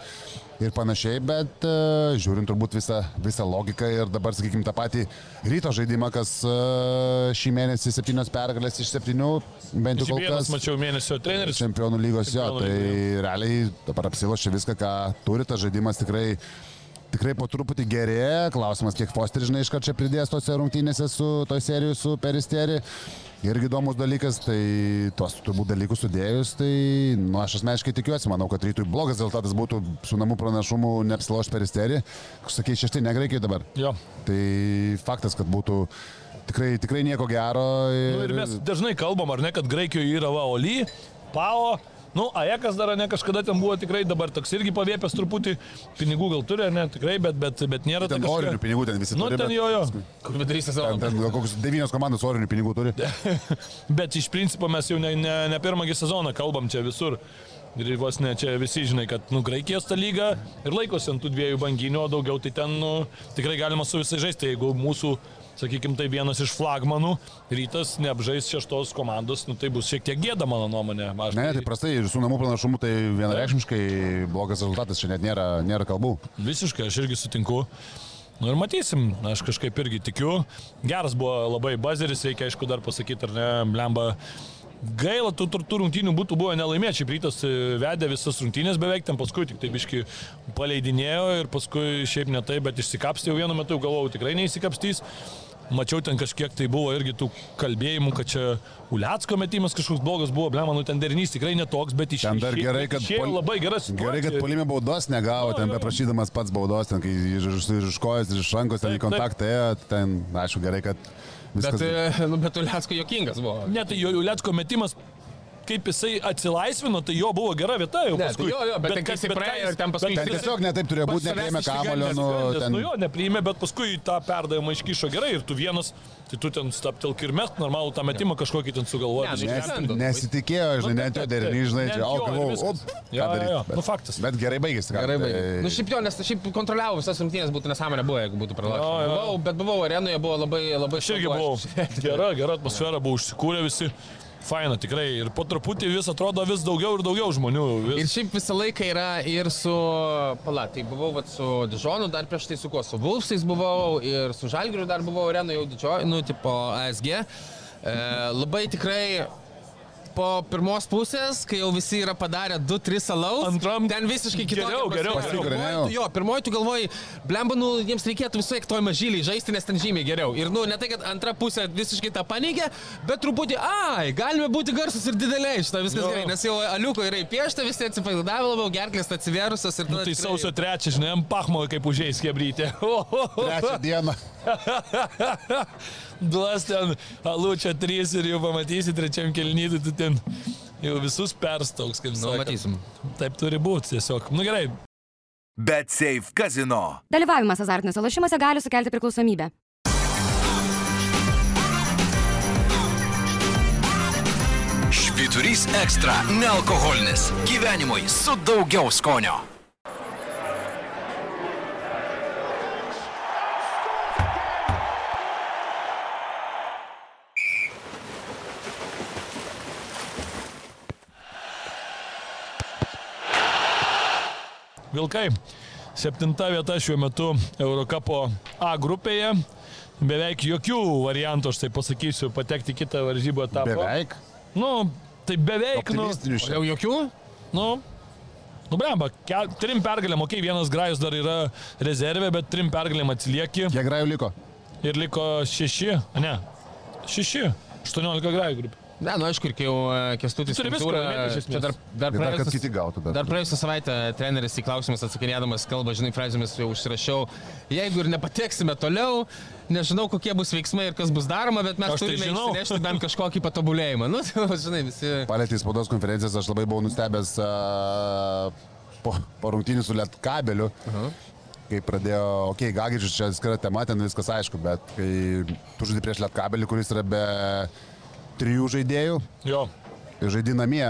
ir panašiai, bet uh, žiūrint turbūt visą, visą logiką ir dabar, sakykime, tą patį ryto žaidimą, kas uh, šį mėnesį septynios pergalės iš septynių, bent jau kol kas mačiau, mėnesio treneris. čempionų lygos jo, Čempionų tai realiai dabar apsilošia viską, ką turi, tas žaidimas tikrai Tikrai po truputį gerėja, klausimas, kiek Fosteris, žinai, iškart čia pridės tose rungtynėse su toj serijų su Peristeri. Irgi įdomus dalykas, tai tuos turbūt dalykus sudėjus, tai nu, aš asmeniškai tikiuosi, manau, kad rytui blogas rezultatas būtų su namų pranašumu neapsiloš Peristeri. Sakai, šeštai negreikiai dabar. Jo. Tai faktas, kad būtų tikrai, tikrai nieko gero. Ir, Nu, ir mes dažnai kalbam, ar ne, kad Graikijoje yra Vaoly, Pao. Nu, Ajekas dar ne kažkada ten buvo tikrai dabar toks irgi pavėpęs truputį, pinigų gal turi, ne, tikrai, bet, bet, bet nėra ten kažkokia- orinių pinigų ten visi Nu, turi. ten bet- jo, jo. Kur vidury Ten, sezono. ten gal kokius devynios komandos orinių pinigų turi. Bet iš principo mes jau ne, ne, ne pirmąjį sezoną kalbam čia visur. Ir vos ne čia visi žinai, kad nu, Graikijos ta lyga ir laikosi ant tų dviejų banginių, o daugiau tai ten nu, tikrai galima su visais žaisti. Jeigu mūsų, sakykime, tai vienas iš flagmanų, rytas neapžais šeštos komandos, nu, tai bus šiek tiek gėda mano nuomonė. Aš, Ne, tai prastai ir su namų pranašumu tai vienareikšmiškai blogas rezultatas, čia net nėra, nėra kalbų. Visiškai, aš irgi sutinku. Nu ir matysim, aš kažkaip irgi tikiu. Geras buvo labai bazeris, reikia aišku dar pasakyti, ar ne, Lemba. Gaila, tų, tų, tų rungtynių būtų buvę nelaimėčiai. Rytas e, vedė visas rungtynės beveik, ten paskui tik tai biški paleidinėjo ir paskui šiaip ne taip, bet išsikapstė jau vienu metu, galvojau, tikrai neįsikapstys. Mačiau ten kažkiek tai buvo irgi tų kalbėjimų, kad čia Uliacko metimas kažkoks blogas buvo, blema, nu ten derinys tikrai netoks, bet iš Ten dar gerai, kad pol- labai geras. Gerai, kad polime baudos negavo, Jo, ten beprašydamas pats baudos, ten kai iš, iš, iš kojos, iš rankos, ten į kontaktą ėjo, ten, aišku, gerai, kad viskas. Bet, e, nu, bet Uliacko jokingas buvo. Ne, tai Uliacko metimas, kaip jisai atsilaisvino, tai jo buvo gera vieta jau Ne, paskui. tai jo, jo, bet ten kai kas- jisai ką praėjo jis- ir ten paskui bet Ten tiesiog netaip turėjo būti, išsigandęs, kamulio, nu, ten. nu jo, nepriėmė, bet paskui tą perdavimą iškišo gerai ir tu vienas, tai tu ten staptelk ir mest normalų tą metimą kažkokį ten sugalvoji. Ne, ne, Nes, nesitikėjo, žinai, Nu, net jo derinys, žinai, čia, o, op, viskas. ką Jo, jo, daryti. Bet- nu, faktas. Bet gerai baigėsi, ką. Gerai, baigė. tai- Nu, šiaip jo, nes šiaip kontroliavo visas rungtynės, būtų nesąmonė buvo, jeigu būtų. Buvau, bet buvau arenoje, buvo labai, labai Aš irgi buvau. Gera, gera atmosfera buvo užsikūrę visi. Faina, tikrai. Ir po truputį vis atrodo vis daugiau ir daugiau žmonių. Ir Vis... šiaip visą laiką yra ir su, pala, tai buvau vat, su Dižonu, dar prieš tai su kuo, su Vulfsais buvau ir su Žalgiriu dar buvau arenoje jau didžioji, nu, tipo ASG. E, labai tikrai po pirmos pusės, kai jau visi yra padarę 2-3 alaus, Antram ten visiškai kitokia geriau, geriau. atmosfera. Pasitikrai, ne, Pirmoj jau. tu- Jo, pirmoji tu galvoji, blemba, nu, jiems reikėtų visai toj mažyliai žaisti, nes ten žymiai geriau. Ir, nu, ne tai, kad antra pusė visiškai tą paneigė, bet truputį, ai, galime būti garsus ir dideliai, šitą viskas Jo. gerai, nes jau aliuko yra įpiešta, visi atsipalaidavę labiau, gerklės atsiverusios ir Nu, tai tikrai- sausio trečią, žinai, pachmo kaip užėjęs kebrytė. Trečią dieną. Duos ten alučia 3 ir jau pamatysi trečiam kelnytui, tu ten jau visus perstauks, kaip Nu, sakant. matysim. Taip turi būti tiesiog. Nu gerai, Bet Safe Casino. Dalyvavimas azartiniuose lošimuose gali sukelti priklausomybę. Švyturys ekstra - nealkoholinis. Gyvenimui su daugiau skonio. Vilkai. Septinta vieta šiuo metu Eurocapo A grupėje. Beveik jokių variantų, aš tai pasakysiu, patekti į kitą varžybų etapą. Beveik. Nu, Tai beveik, nu. Jau jokių? nu, nu, bramba, ke- trim pergalėm, okei, okay, vienas grajus dar yra rezervė, bet trim pergalėm atsilieki Kiek grajų liko? ir liko šeši, ne, šeši, 18 grajų grupė. Ne, nu aišku, ir kai jau e, kestutis esmės. čia dar, dar, Ir dar, gautų dar. Dar praėjusią savaitę treneris į klausimus atsakinėdamas kalba, žinai, frazėmis jau užsirašiau, jeigu ir nepateksime toliau, nežinau, kokie bus veiksmai ir kas bus daroma, bet mes Aš tai turime žinau. įsinešti bent kažkokį patobulėjimą. Nu, tai, žinai, visi... Palėtė į spaudos konferencijas, aš labai buvau nustebęs a, po, po rungtynių su Lietkabeliu. Kai pradėjo, okei, okay, Gagičius čia atskira tema, ten viskas aišku, bet kai tu žaidži prieš Lietkabelį, kuris yra be trijų žaidėjų, Jo, ir žaidži namie.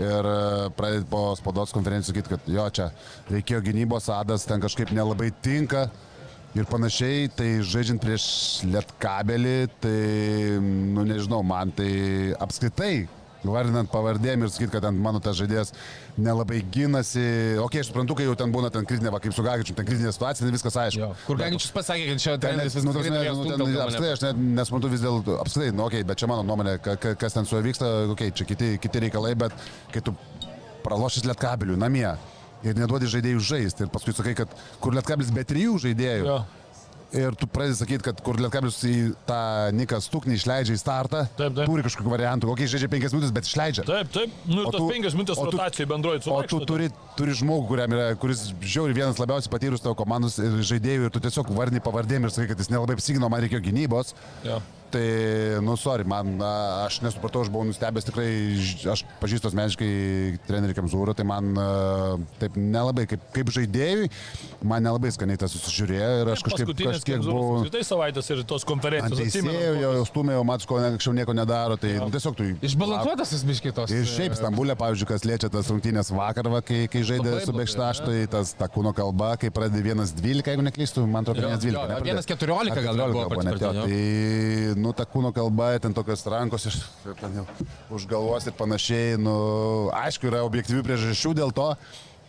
Ir e, pradėti po spaudos konferencijų sakyti, kad jo, čia reikėjo gynybos, adas ten kažkaip nelabai tinka ir panašiai. Tai žaidžiant prieš lietkabelį, tai, nu nežinau, man tai apskritai, vardinant pavardėm ir sakyti, kad ten mano tas žaidėjas nelabai gynasi. Ok, aš suprantu, kai jau ten būna ten kritinė, va, kaip su Gagičiu, ten kritinė situacija, tai viskas aišku. Kur Gagičius pasakė, kad čia Ten, nu, viskas gerai, ne, nu, ten, apskritai, aš net nesuprantu vis dėlto, apskritai, nu, okay, bet čia mano nuomonė, ka, ka, kas ten su juo vyksta, okay, čia kiti, kiti reikalai, bet kai tu pralošęs lietkabelių namie ir neduodi žaidėjų žaisti ir paskui sakai, kad kur lietkabelis be trijų žaidėjų jo. Ir tu pradedi sakyti, kad kur lietkabelis į tą Niką Stuknį išleidžia į startą, Taip, taip. turi kažkokių variantų, kokiai žaidžia penkias minutės, bet išleidžia. Taip, taip, nu O tu- penkias minutės o tu- rotacijai bendroji su O tu turi, turi žmogų, kuriam yra, kuris žiauri vienas labiausiai patyrus tavo komandos žaidėjų ir tu tiesiog vardini pavardėm ir sakai, kad jis nelabai apsigino, man reikėjo gynybos. Jo. Tai, nu, sorry, man, aš nesupratau, aš buvau nustebęs tikrai, aš pažįstu asmeniškai trenerį Kemzūrą, tai man a, taip nelabai, kaip, kaip žaidėjui, man nelabai skaniai tas susižiūrėjo ir aš kažkaip kažkiek buvau... Apskritai savaitės ir tos konferencijos. teisėjų jau, jau stumė, jau Matsko anksčiau nieko nedaro, tai nu, tiesiog tu... Išbalansuotas tas biškitos. Ir šiaip Stambulė, pavyzdžiui, kas liečia tas rungtynės vakar, va, kai, kai žaidė su Bekštaš, tai tas ta kūno kalba, kai pradedi 1-12, jeigu neklystu, man atrodo, Jo, 1-12. jo, ne, pradėjo. 1:14 gal buvo. Tai, nu, ta kūno kalba, ten tokios rankos iš, ten jau už galvos ir panašiai, nu, aišku, yra objektyvių priežasčių dėl to.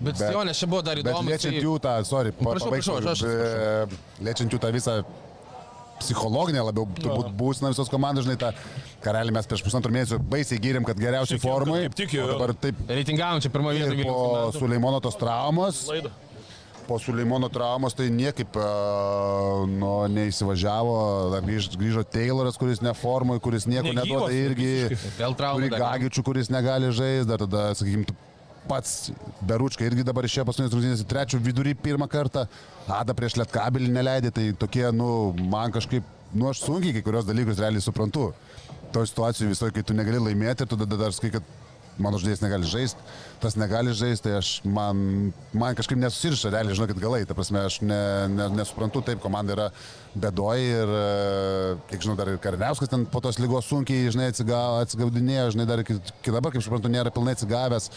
Bet, bet jo, nes čia buvo dar Bet įdomu. liečiant tai- jų tą, sorry, pa- Prašau, pabaigsiu, prašau, aš- e, liečiant jų tą visą psichologinė labiau turbūt būsina visos komandos, žinai, tą karelį mes prieš pusantrų mėnesių baisiai gyrėm, kad geriausiai formai. kaip tik jau- o dabar taip Reitingavom čia pirmą vietą po. Suleimono tos traumos, Laidą. Po Suleimono traumos tai niekaip uh, nu, neįsivažiavo, dar grįž, grįžo Tayloras, kuris neformui, kuris nieko Negyvas neduoda irgi. visiškai. Vėl traumų. Gagičių, kuris negali žaisti, dar tada, sakykime, pats Beručka irgi dabar išėjo paskutinės rungtynės į trečių vidurį pirmą kartą. Ada prieš Lietkabelį neleidė, tai tokie, nu, man kažkaip, nu, aš sunkiai kai kurios dalykus realiai suprantu. To situacijų visoje, kai tu negali laimėti ir tada dar sakai, kad mano žaidėjas negali žaisti, tas negali žaisti, tai aš man, man kažkaip nesusiriša, realiai žinau, kad galai, ta prasme, aš ne, ne, nesuprantu, taip, komanda yra bedoji ir, e, kiek žinau, dar ir Karniauskas ten po tos lygos sunkiai, žinai, atsiga- atsigaudinėjo, žinai, dar iki, iki dabar, kaip suprantu, nėra pilnai atsigavęs.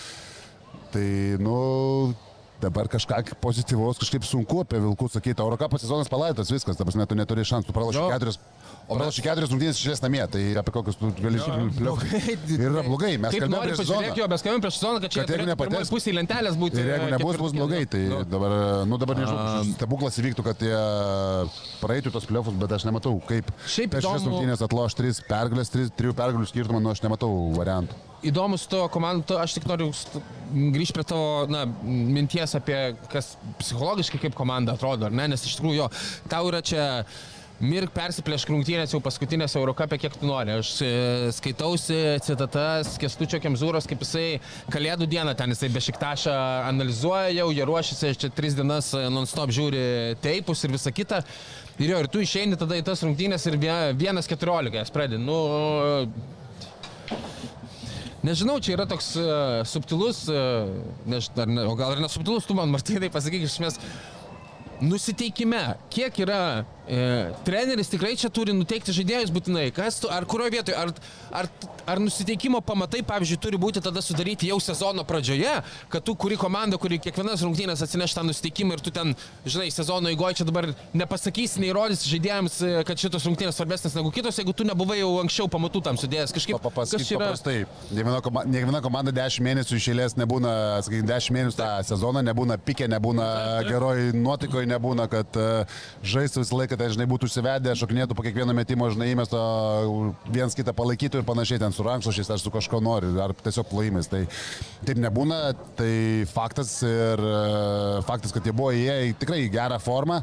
Tai, nu, dabar kažką pozityvaus, kažkaip sunku apie Vilkų sakyti. Eurocapo sezonas palaitas, viskas, ta prasme, tu neturi šansų, pralašai keturis. O pralašai keturis rungtynės išės namie, tai apie kokius tu gali žiūrėti. Ir yra blogai, mes kalbėjome prieš sezoną. jo, mes kalbėjome prieš sezoną, kad čia Kad jeigu nepateks- pusė lentelės būti. Ir jeigu e, nebus, bus blogai, tai Nu, dabar, nu dabar nežinau, stebuklas įvyktų, kad jie praeitų tos pliofus, bet aš nematau, kaip Šiaip per šias rungtynės atloš tris pergalės, tris, trijų pergalių skirtumą, nu aš nematau variantų. Įdomu su tavo komanda, tu- aš tik noriu grįžti prie tavo na, minties apie, kas psichologiškai kaip komanda atrodo, ar ne, nes iš tikrųjų jo, tau yra čia Mirk persiplėšk rungtynės jau paskutinės Eurocapė, kiek tu nori. Aš e, skaitausi citatas Kestučio Kemzūros, kaip jisai Kalėdų dieną ten jisai bešiktašą analizuoja jau, jie ruošiasi, čia tris dienas e, non-stop žiūri teipus ir visa kita. Ir jo, ir tu išeini tada į tas rungtynės ir vie- vienas keturiolika jas pradedi. Nu, Nežinau, čia yra toks uh, subtilus, uh, než, ar ne, o gal ir nesubtilus, tu man, Martynai, pasakyk iš esmės, nusiteikime, kiek yra treneris tikrai čia turi nuteikti žaidėjus būtinai, kas tu, ar kurioje vietoje, ar, ar, ar nusiteikimo pamatai, pavyzdžiui, turi būti tada sudaryti jau sezono pradžioje, kad tu kuri komanda, kuri kiekvienas rungtynės atsineš tą nusiteikimą ir tu ten, žinai, sezono eigoje čia dabar nepasakysi, neįrodysi žaidėjams, e, kad šitos rungtynės svarbesnės negu kitos, jeigu tu nebuvai jau anksčiau pamatų tam sudėjęs kažkaip. Čia yra? paprastai. Ne viena, koma, ne viena komanda 10 mėnesių išėlės nebūna, sakykime, 10 mėnesių tą sezoną, nebūna pikė, nebūna geroj nuotaikoje, nebūna, kad uh, žaistų visą laiką kad, ten, žinai, būtų užsivedę, šokinėtų po kiekvieno metimo, žinai, įmesto viens kitą palaikytų ir panašiai ten su rankšluošiais ar su kažko nori, ar tiesiog plojimais. Tai taip nebūna, tai faktas ir e, faktas, kad jie buvo įėję į tikrai gerą formą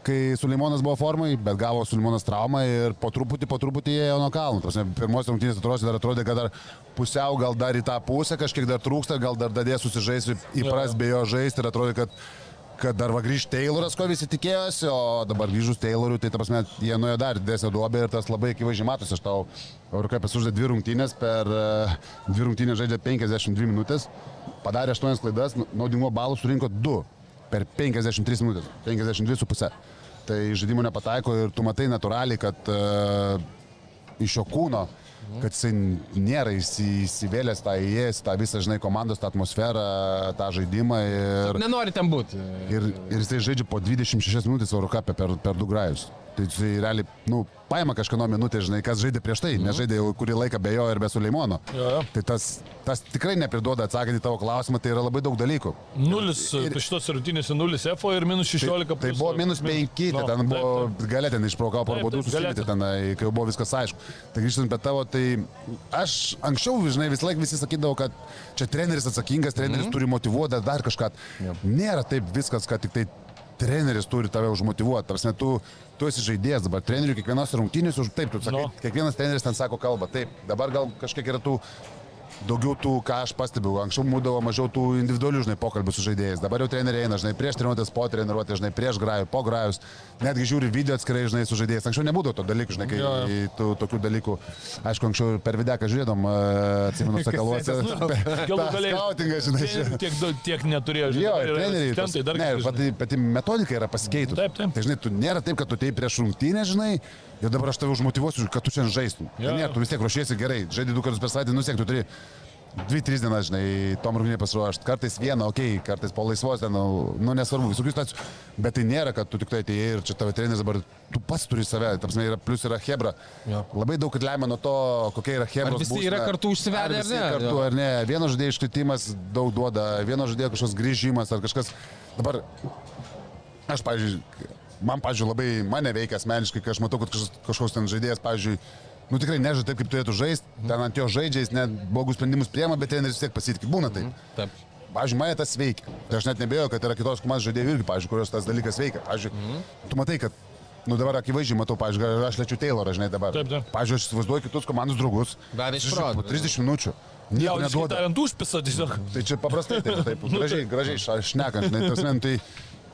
kai Sulimonas buvo formai, bet gavo Sulimonas traumą ir po truputį, po truputį ėjo nuo kalnų. Tos pirmos rungtynės atrodo, dar atrodė, kad dar pusiau gal dar į tą pusę kažkiek dar trūksta, gal dar dadės susižaisti, įpras be jo žaisti ir atrodė, kad kad dar va grįž Tayloras, ko visi tikėjosi, o dabar grįžus Taylorui, tai ta prasme, jie nuėjo dar didesnę duobę ir tas labai akivaizdžiai matosi. Aš tau, Eurokapės uždė dvi rungtynės, per uh, dvi rungtynės žaidė 52 minutės, padarė 8 klaidas, naudingo balų surinko 2 per 53 minutės, 52,5. Tai žaidimo nepataiko ir tu matai natūraliai, kad uh, iš jo kūno kad jisai nėra įsi- įsivėlęs tą įėjęs, tą visą, žinai, komandos, tą atmosferą, tą žaidimą ir, Nenori ten būti. ir, ir jisai žaidžia po 26 minutės Eurocapė per, per du grajus. Tai jisai realiai, nu, paima kažkieno minutę, žinai, kas žaidė prieš tai, nežaidė jau kurį laiką be jo ir be Suleimono. Jo, jo. Tai tas, tas tikrai nepriduoda atsakant į tavo klausimą, tai yra labai daug dalykų. Nulis, šitos rungtynėse 0 F ir minus 16. Tai, tai buvo minus 5, tai Nu, ten buvo taip, galė ten išpraukau porą Taip, baudų taip, susimetė ten, kai jau buvo viskas aišku. Tai grįžtant prie tavo, tai aš anksčiau, žinai, vis laik visi sakydavo, kad čia treneris atsakingas, treneris Mhm. turi motivuoti dar kažką. Nėra taip viskas, kad tik tai treneris turi tave užmotivuoti. Tarsi tu, tu esi žaidėjas dabar, trenerių kiekvienos rungtynės už taip, tu sakai, Nu. kiekvienas treneris ten sako kalbą. Taip, dabar gal kažkiek yra tų daugiau tų, ką aš pastebiu, anksčiau būdavo mažiau tų individualių, žinai, pokalbių su žaidėjais. Dabar jau treneriai eina, žinai, prieš treniruotės, po treniruotės, žinai, prieš grajų, po grajus, netgi žiūri video atskirai, žinai, su žaidėjais. Anksčiau nebūdavo to dalykų, žinai, kai Jo, tų, tokių dalykų, aišku, anksčiau per videką žiūrėdom, e, atsimenu, sakaluose. Galų galiai. Skautingas, žinai. Tiek, daug- tiek neturėjo, žinai. Jo, treneriai. tas- Ne, pati, pati metodika yra pasikeitusi. Taip, taip. Tai žinai, tu nėra taip, kad tu tei prieš rungtynę, žinai, ir dabar aš tave užmotivuosiu, kad tu šiandien žaistum. Jo, Ne, tu vis tiek ruošiesi gerai, žaidži du kartus per savaitę, nusiek, tu turi dvi, tris dienas, žinai, tom rungtynėm pasiruošti. Kartais vieną, okei, okay, kartais po laisvos dienų, nu nesvarbu, visokių situacijų. Bet tai nėra, kad tu tik tai atėjai ir čia tavo treneris dabar, tu pats turi save, tarsi yra, plus yra Hebra. Jo. Labai daug lemia nuo to, kokia yra Hebra. Ar visi yra kartu užsivedę, ar ne? Kartu, Jo. ar ne? Vieno žaidėjo iškritimas daug duoda, vieno žaidėjo kažkoks grįžimas ar kažkas. Dabar aš, pavyzdžiui, man, pavyzdžiui, labai mane veikia asmeniškai, kai aš matau, kad kažkoks, ten žaidėjas, pavyzdžiui, nu tikrai nežaidžia taip, kaip turėtų žaisti, ten ant jo žaidžia, jis net blogus sprendimus priema, bet treneris vis tiek pasitikė. Būna tai. Taip. Pavyzdžiui, mane tas veikia. Tai aš net nebėjau, kad yra kitos komandos žaidėjų irgi, pavyzdžiui, kurios tas dalykas veikia. Pavyzdžiui, Mhm. tu matai, kad, nu dabar akivaizdžiai matau, pavyzdžiui, aš lečiu Taylorą, žinai dabar. Taip, taip. Pavyzdžiui, aš įsivaizduoju kitus komandos draugus. Dar iš. Po 30 minučių. Nieko neduoda. Tai čia paprastai, taip, taip gražiai, gražiai šnekant, žinai, tas men, tai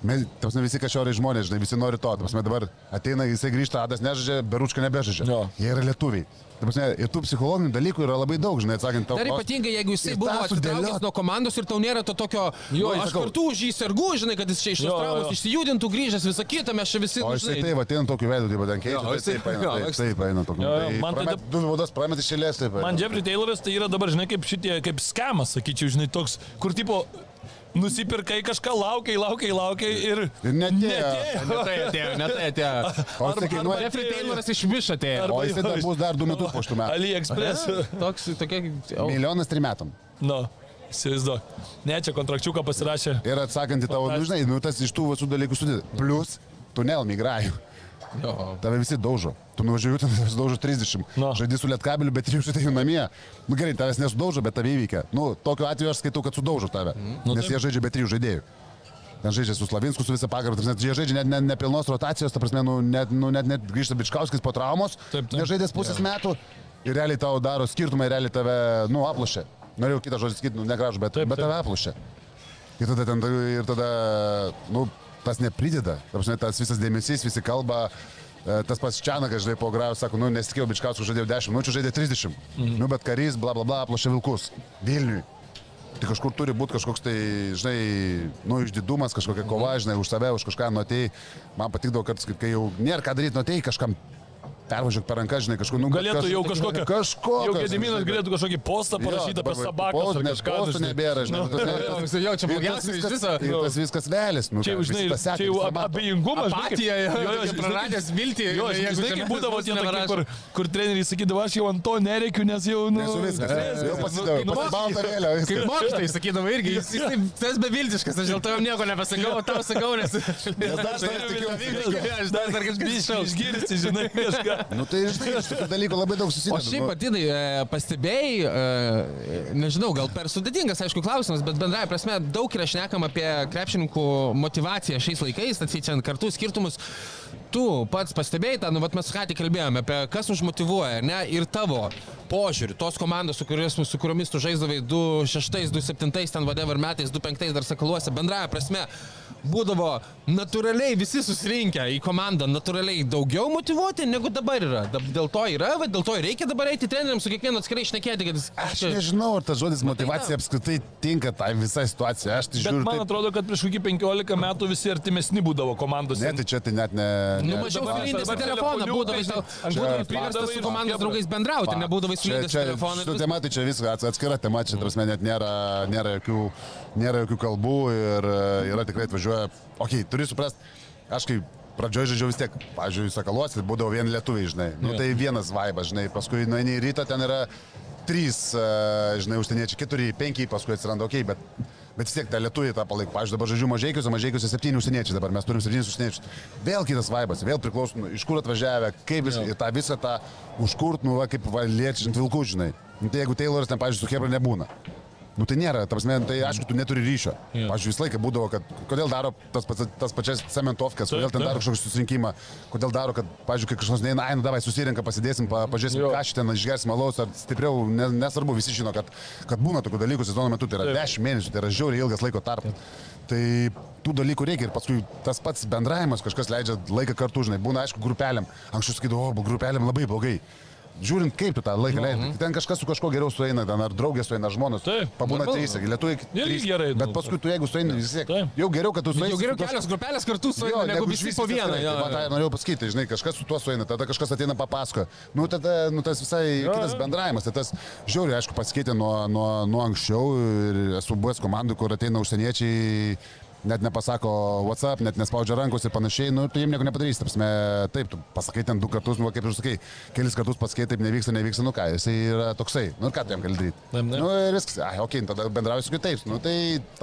mes, tas men, visi kažkorai žmonės, žinai, visi nori to, tas men dabar ateina, jisai grįžta, Adas nežaidžia, Beručka nebežaidžia. Jo. Jie yra lietuviai. Ta prasme, Ir tų psichologinių dalykų yra labai daug, žinai, atsakant tau. Dar ypatingai, jeigu jisai buvo sudėliot. nuo komandos ir tau nėra to tokio, jo, jis aš sakau- kartu už jį sergu, žinai, kad jis čia iš tos traumos išsijudintų, grįžęs, visą kitą, mes čia visi, O nu, jisai taip, ateina tokiu veidu, taip, ten keičia, tai jisai- taip eina, tokiu. Tai man tai pramet- dab- Du baudas pramet iš eilės, taip. Man. Jeffrey Tayloras tai yra dabar, žinai, kaip šitie, kaip skamas, sakyčiau, žinai, toks, kur tipo nusipirkai kažką, laukiai, laukiai, laukiai ir... Ir netėjo. ne tai atėjo, ne tai. O jisai kainuoja. Jeffrey Tayloras iš viš atėjo. O jisai dar bus dar du metus po šitų metų. AliExpress. Toks, tokia, Milijonas trim metam. Nu, įsivaizduok. Ne, čia kontrakčiuką pasirašė. Ir atsakant į tavo, nu, žinai, nu, tas iš tų visų dalykų sudėti. Plus, tunel migrajų. Jo. Tave visi daužo. Tu nuvažiuoji, ten tavęs daužo 30. Nu. Žaidži su lietkabeliu, bet trijų žaidėjų namie. Nu gerai, tavęs nesudaužo, bet tave įveikia. Nu, tokiu atveju aš skaitau, kad sudaužo tave. Nu, Nes taip. jie žaidžia be trijų žaidėjų. Ten žaidžia su Slavinsku, su visą pagarbą. Jie žaidžia net, nepilnos rotacijos, ta prasme, nu, net, nu, net, net grįžta Bičkauskis po traumos. Taip, taip. Nežaidęs pusės metų. Ir realiai tau daro skirtumą, ir realiai tave, nu, aplošia. Norėjau kitą žodį sakyti, nu, negražu, bet, Taip, bet taip. tave aplošia. Ir tada, ten, ir tada nu, tas neprideda. Prasme, tas visas dėmesys, visi kalba. e, Tas pats Čianakas, žinai, po grajų sako, nu, nesitikėjau, Bičkauskas žaidėjo 10 minučių, žaidė 30. Mhm. Nu, bet karys, bla, bla, bla, aplošė vilkus. Vilniui. Tai kažkur turi būti kažkoks tai, žinai, nu, išdidumas, kažkokia kova, žinai, už save, už kažką nuotėjai. Man patikdavo, kad kai jau nėra ką daryti nuotėjai, kažkam pervažiuok per ranką, žinai, kažkur, nu, Galėtų jau kažkokią. Kažko. Jau Gediminas galėtų kažkokį postą parašyti apie sabaką. Nes postų nebėra, žinai. nu, tas- Jo, visi jau čia ir tas blogiausia iš viskas- viso. ir Tas viskas vėlis, nu. Čia jau, žinai, sekė, čia jau abejingumas. tokia žinai, praradęs viltį, Jo, žinai, kaip būdavo tie tokie, kur, kur treneriai sakydavo, aš jau ant to nereikiu, nes jau, nu... Nes jau viskas. Jau nu, pasidaviau. nu. Kaip viskas. mokytojai sakydavo irgi, jis, tas beviltiškas, aš dėl to jam nieko nepasakau, o tau sakau, nes... Aš. Aš dar iššaus. Išgirsti, žinai, kažką. Nu tai žinai, iš tokių dalykų labai daug susideda. O šiaip, Atinai, e, pastebėjai, e, nežinau, gal per sudėtingas, aišku, klausimas, bet bendrai prasme daug yra šnekam apie krepšininkų motivaciją šiais laikais, atsičiant kartų skirtumus. Tu pats pastebėjai tą, nu, vat mes ką tik kalbėjome apie kas užmotivuoja, ne, ir tavo požiūrį, tos komandos, su, kurios, su kuriomis tu žaisdavai 2-6, 2-7, ten whatever metais, 2-5 dar sakaluose, bendraja prasme, būdavo natūraliai visi susirinkę į komandą, natūraliai daugiau motivuoti negu dabar yra. Dėl to yra, va, dėl to ir reikia dabar eiti treneriams su kiekvienu atskirai išnekėti, kad jis... Aš nežinau, ar tas žodis motivacija apskritai tinka tai visai situacijai. Aš tai Bet žiūriu. man taip- atrodo, kad prieš kokį 15 metų visi artimesni būdavo komandos. Ne, tai čia tai net ne. Nu, ne- mažiau sulindęs į telefoną telefoniukai, būdavai, tai tau anksčiau būdavai tai priverstas pykdavai su ir komandos chebra. draugais bendrauti, Va, nebūdavai čia- sulindęs į čia telefoną. ir Šitą viskas. temą tai čia viskas atskira tema, čia tarsi net nėra, nėra, jokių, nėra jokių kalbų ir e, yra tikrai atvažiuoja. Ok, turi suprasti, aš kaip pradžioje žaidžiau vis tiek, pažiūrėjau, sakaluosi, būdavo vien lietuviai, žinai. Nu, tai vienas vaibas, žinai, paskui nueini į rytą, ten yra trys, e, žinai, užsieniečiai, keturi, penki, paskui atsiranda, ok, bet, bet vis tiek tą lietuviai tą palaiko. Pavyzdžiui, dabar žaidžiu mažiekiuose, mažiekiuose septyni užsieniečiai, dabar mes turim septynis užsieniečius. Vėl kitas vaibas, vėl priklauso, nu, iš kur atvažiavę, kaip vis, tą visą tą užkurt, nu, va, kaip va, liečiant vilkų, žinai. Nu, tai jeigu Tayloras ten, pavyzdžiui, su Hebra nebūna. Nu tai nėra, ta prasme, tai aišku, tu neturi ryšio. Pavyzdžiui, visą laiką būdavo, kad kodėl daro tas, pats, tas pačias cementovkas, kodėl ten daro kažkokį susirinkimą, kodėl daro, kad, pavyzdžiui, kai kažkas neina, ai, nu davai susirinka, pasidėsim, pa, pažiūrėsim, Jo. ką šiandien išgersim alaus, ar stipriau, ne, nesvarbu, visi žino, kad, kad būna tokių dalykų sezono metu, tai yra Taip. 10 mėnesių, tai yra žiauriai ilgas laiko tarpas. Tai tų dalykų reikia ir paskui tas pats bendravimas, kažkas leidžia laiką kartu, žinai, būna aišku grupelėm. Anksčiau sakydavau, o grupelėm labai blogai. Žiūrint, kaip tu tą laiką leidži. Ten kažkas su kažkuo geriau sueina, ten ar draugė sueina, žmonos. Taip, Pabūna trys, lietuviai. Irgi gerai, nu, Bet paskui tu, jeigu sueini, vis tiek. Taip. Jau geriau, kad tu sueini. Jau geriau su kaž- kelios grupelės kartu su Jo, negu visi po vieną. jo, Tai ir norėjau pasakyti, žinai, kažkas su tuo sueina, tada kažkas ateina papasako. Nu, tada, nu, tas visai Jo, kitas bendravimas. Tai tas žiauriai, aišku, pasikeitė nuo, nuo, nuo anksčiau ir esu buvęs komandų, kur ateina užsieniečiai. Net nepasako WhatsApp, net nespaudžia rankos ir panašiai, nu, tu jiem nieko nepadarysi. Tarsi, taip, tu pasakai ten du kartus, nu, kaip ir sakai, kelis kartus pasakai, taip nevyksta, nevyksta, nu ką, jisai yra toksai, nu, ką tu jam gali daryti. Taip. Nu, ir viskas, ai, ok, tada bendrauju su kitais. Nu, tai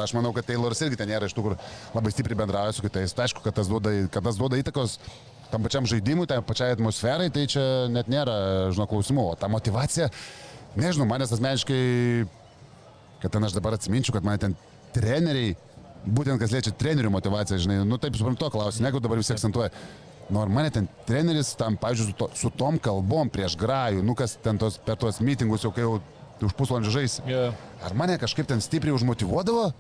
aš manau, kad Tayloras irgi ten nėra iš tų, kur labai stipriai bendrauja su kitais. Tai aišku, kad tas duoda, kad tas duoda įtakos tam pačiam žaidimui, tai pačiai atmosferai, tai čia net nėra, žinau, klausimų. O ta motivacija, nežinau, manęs asmeniškai, kad ten aš dabar atsiminčiau, kad man ten treneriai, būtent kas liečia trenerių motivaciją, žinai, nu taip suprantu to klausimą, jeigu dabar visi akcentuoja. Nu, ar mane ten treneris tam, pažiūrėjau, su, to, su tom kalbom prieš grajų, nu kas ten tos, per tuos mitingus jau kai jau už pusvalandžio žaisi. Jo. Ar mane kažkaip ten stipriai užmotivuodavo?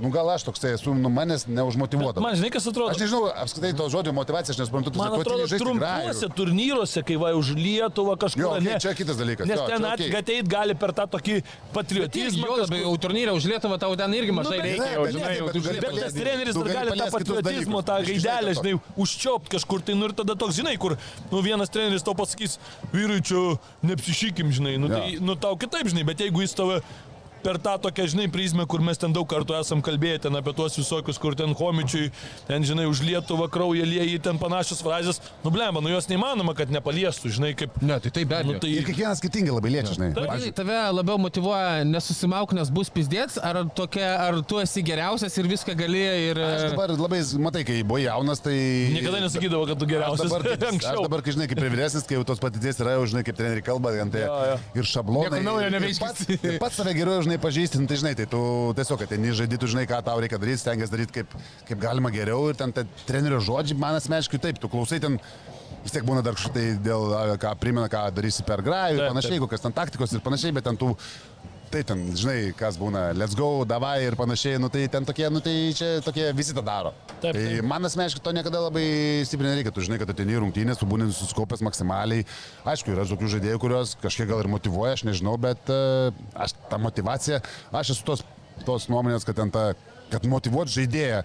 Nu gal aš toksai esu, nu manęs neužmotivuodavo. Man žinai, kas atrodo? Aš nežinau, apskritai to žodžio motivacija, aš nesuprantu, tu Man atrodo, trumpuose turnyruose, kai va už Lietuvą kažkur. Jo, okei, ne, čia kitas dalykas, Nes jo, ten okay. ateit gali per tą tokį patriotizmą. Jo, labai jau turnyrą už Lietuvą tau ten irgi mažai bet- reikia. Jau, bet- žinai, jau bet Lietuvą. Bet tas treneris dar gali tą patriotizmo, tą gaidelę, žinai, žinai, užčiopt kažkur tai, nu ir tada toks, žinai, kur, nu vienas treneris tau pasakys, vyrai čia nepsišykim, žinai, nu, tai, nu tau kitaip, žinai, bet jeigu jis tave per tą tokią, žinai, prizmę, kur mes ten daug kartų esam kalbėję, ten apie tuos visokius, kur ten homičiui, ten, žinai, už Lietuvą kraują lieji, ten panašios frazės, nu blemba, nu jos neįmanoma, kad nepaliestų, žinai, kaip... Ne, tai taip be Nu, abejo. tai, Ir kiekvienas skirtingai labai liečia, žinai. Vadinai, Pavyzdžiui, tave labiau motivuoja nesusimauk, nes bus pizdėts, ar, tokia, ar tu esi geriausias ir viską gali ir... Aš dabar labai, matai, kai buvai jaunas, tai... niekada nesakydavo, kad tu Aš geriausias. dabar, taip, aš dabar, kai žinai, kaip ir vyresnis, kai jau tos patirties yra, jau žinai, kaip treneriai kalba, ten tai Jo, jo. ir šablonai. Nieko naujo nebeišgirsi. pats, pats save geriau, žinai, pažįsti, nu, tai žinai, tai tu tiesiog ateini žaidži, tu žinai, ką tau reikia daryti, stengiasi daryti kaip, kaip galima geriau ir ten ta trenerio žodžiai, man asmeniškai taip, tu klausai ten. Vis tiek būna dar kažkaip tai dėl, ką primena, ką darysi per grajų ir panašiai, taip. kokios ten taktikos ir panašiai, bet ten tų Tai ten, žinai, kas būna, let's go, davai ir panašiai, nu tai ten tokie, nu tai čia tokie visi tą daro. Taip, tai taip. man asmeniškai to niekada labai stipriai nereikia, tu žinai, kad ateini rungtynės, tu būni suskaupęs maksimaliai. Aišku, yra tokių žaidėjų, kurios kažkiek gal ir motivuoja, aš nežinau, bet uh, aš tą motivaciją, aš esu tos tos nuomonės, kad ten ta kad motivuot žaidėją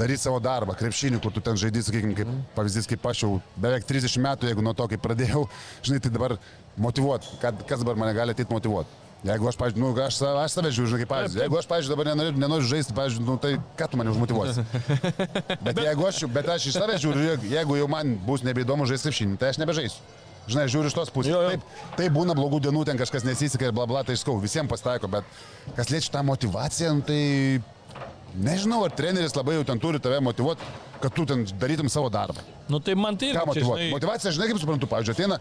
daryti savo darbą, krepšinį, kur tu ten žaidži, sakykime, kaip pavyzdys, kaip aš jau beveik 30 metų, jeigu nuo to, kai pradėjau, žinai, tai dabar motivuot, kad, kas dabar mane gali ateiti motivuoti. Jeigu aš, pavyzdžiui, nu, aš, aš save žiūriu, žinai, kaip pavyzdį. Jeigu aš, pavyzdžiui, dabar nenoriu, nenoriu žaisti, pavyzdžiui, nu, tai ką tu mane užmotivuosi? Bet jeigu aš, bet aš iš save žiūriu, jeigu- jau man bus nebeįdomu žaisti krepšinį, tai aš nebežaisiu. Žinai, žiūriu iš tos pusės. Jo, jo. Taip, taip būna blogų dienų, ten kažkas nesiseka ir bla bla, tai skau, visiems pasitaiko, bet kas liečia tą motivaciją, nu, tai nežinau, ar treneris labai jau ten turi tave motivuoti, kad tu ten darytum savo darbą. Nu tai man tai Ką yra, čia, motivuoti? žinai, Motivacija, žinai, kaip suprantu, pavyzdžiui, ateina,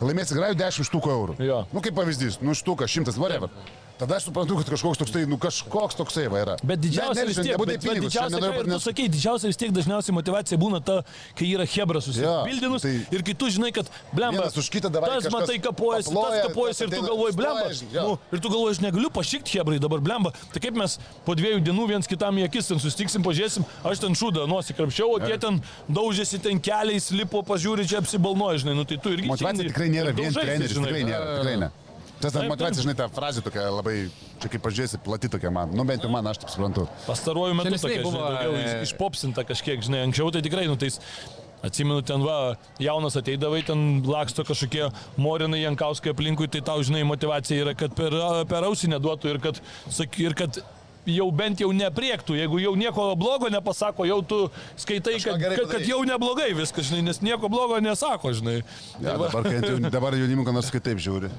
laimėsi grajų 10 štukų eurų. Jo. Nu, kaip pavyzdys, nu, štuka, šimtas, whatever. Tada aš suprantu, kad kažkoks toksai, nu, kažkoks toksai va yra. Bet didžiausia Ne, vis ne, tiek, nebūtinai bet, bet didžiausia, ką ir tu sakai, didžiausia vis tiek dažniausiai motivacija būna ta, kai yra hebra susipildinus tai- ir kai tu žinai, kad dabar tas kažkas matai kapojasi, tas paploja, kapojasi ir tas tu galvoji, žinai, jo. nu, ir tu galvoji, aš negaliu pašykti hebrai dabar, blemba, tai kaip mes po dviejų dienų viens kitam į akis ten sustiksim, pažiūrėsim, aš ten šūdą nusikrapščiau, o tie ten daužėsi ten keliais, lipo, pažiūri, čia apsibalnoja, žinai, nu tai tu irgi Motivacija tikrai nėra vien treneris, žinai. tikrai nėra, tikrai ne. Tas ta Taip, motivacija, žinai, ta frazė tokia labai, čia kaip pažiūrėsi, plati tokia man. Nu, bent jau man, aš taip suprantu. Pastaruoju metu tokia, buvo, žinai, daugiau e, iš- išpopsinta kažkiek, žinai, anksčiau tai tikrai, nu tais, atsimenu, ten va, jaunas ateidavai, ten laksto kažkokie morinai Jankauskai aplinkui, tai tau, žinai, motivacija yra, kad per, per ausį neduotų ir kad, sak- ir kad jau bent jau nepriektų, jeigu jau nieko blogo nepasako, jau tu skaitai, kad, kad, kad jau neblogai viskas, žinai, nes nieko blogo nesako, žinai. Ja, dabar, kai jau- dabar jaunimų, kad nors kitaip žiūri.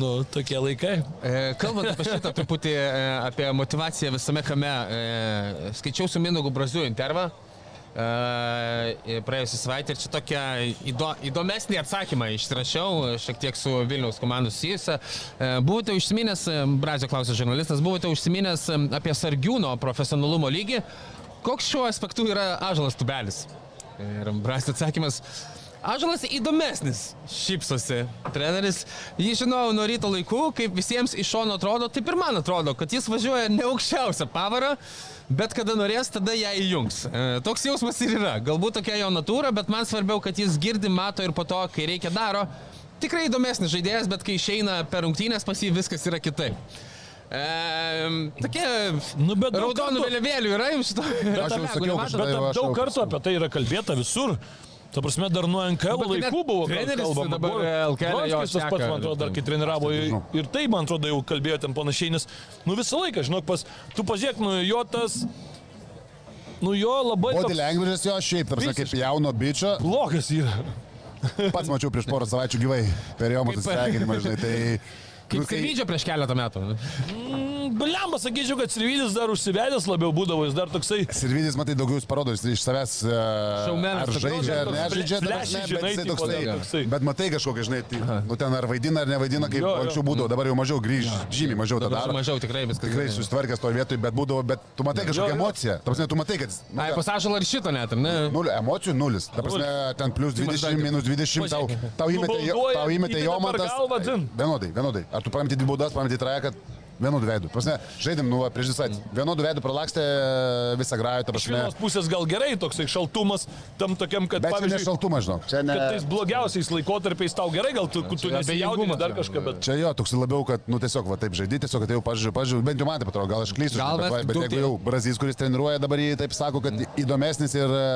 Nu, tokie laikai. E, Kalbant apie šitą truputį, e, apie motivaciją visame kame, e, skaičiau su Minugu Braziu intervą e, praėjusią savaitę ir čia tokia įdo, įdomesnį atsakymą išrašiau, šiek tiek su Vilniaus komandos susijusią. E, Buvote užsiminęs, e, Brazio klausė žurnalistas, buvote užsiminęs e, apie sargiūno profesionalumo lygį. Koks šiuo aspektu yra Ažalas Tubelis? Ir Brazio atsakymas. Ažalas įdomesnis, šypsosi treneris. Jį žinau nuo ryto laikų, kaip visiems iš šono atrodo, taip ir man atrodo, kad jis važiuoja ne aukščiausią pavarą, bet kada norės, tada ją įjungs. E, toks jausmas ir yra. Galbūt tokia jo natūra, bet man svarbiau, kad jis girdi, mato ir po to, kai reikia daro. Tikrai įdomesnis žaidėjas, bet kai išeina per rungtynės, pas jį viskas yra kitaip. E, tokie Nu, bet daug raudonų vėliavėlių yra jums šito. Aš jau sakiau, Bet aš daug kartų apie tai yra kalbėta visur. Ta prasme, dar nuo NKL net laikų buvo kalbama. dabar LKL jo Bronskis tas pats, man atrodo, dar kai treniravo ir, nežinau. ir tai, man atrodo, jau kalbėjo ten panašiai, nes, nu visą laiką, žinok, pas, tu pažiūrėk, nu jo tas, nu jo labai Body toks language'as jo šiaip, tarsi kaip jauno bičio. blogas yra. Pats mačiau prieš porą savaičių gyvai per jo mūsų sveikinimą, žinai. Tai, Kaip nu, skrydžio prieš keletą metų. Blemba, sakyčiau, kad Srividis dar užsivedęs labiau būdavo, jis dar toksai... Sirvidis, matai, daugiau jis parodo, jis iš savęs uh, Šaumenas, ar žaidžia, ar nežaidžia, bet, jisai toksai, bet matai kažkokią, žinai, tai, nu ten ar vaidina, ar nevaidina, kaip Jo, jo. anksčiau būdavo, dabar jau mažiau grįž, žymiai mažiau daro. mažiau tikrai viskas. Tikrai susitvarkęs toje vietoje, bet būdavo, bet tu matai kažkokią emociją. Ta prasme, tu matai, kad... Ai, pasažal ar šito net, ne? Nulio, emocijų nulis. Ta prasme, ten plus 20, minus 20, tau, įmetė, jo- Nubauduoja, tau įmetė įmetė jo per mantas. galvą, dzin. Vienodai, vienodai. Ar tu pametė dvi baudas, pametė trają, kad vienodų veidų. Prasme, žaidėm, nu, va, prieš visą. Vienodų veidų pralakstė visą grajų, ta Iš vienos pusės gal gerai toksai šaltumas, tam tokiam, kad, Bet pavyzdžiui, šaltumas, žinok. Čia ne. tais blogiausiais laikotarpiais tau gerai, gal tu, tu nesijaudini dar kažką, bet... Čia jo, toks labiau, kad, nu, tiesiog, va, taip žaidži, tiesiog, kad jau pažiūrėjau, pažiūrėjau, bent jau man taip atrodo, gal aš klystu, Gal bet, bet daug jeigu jau Brazys, kuris treniruoja, dabar jį taip sako, kad įdomesnis ir e,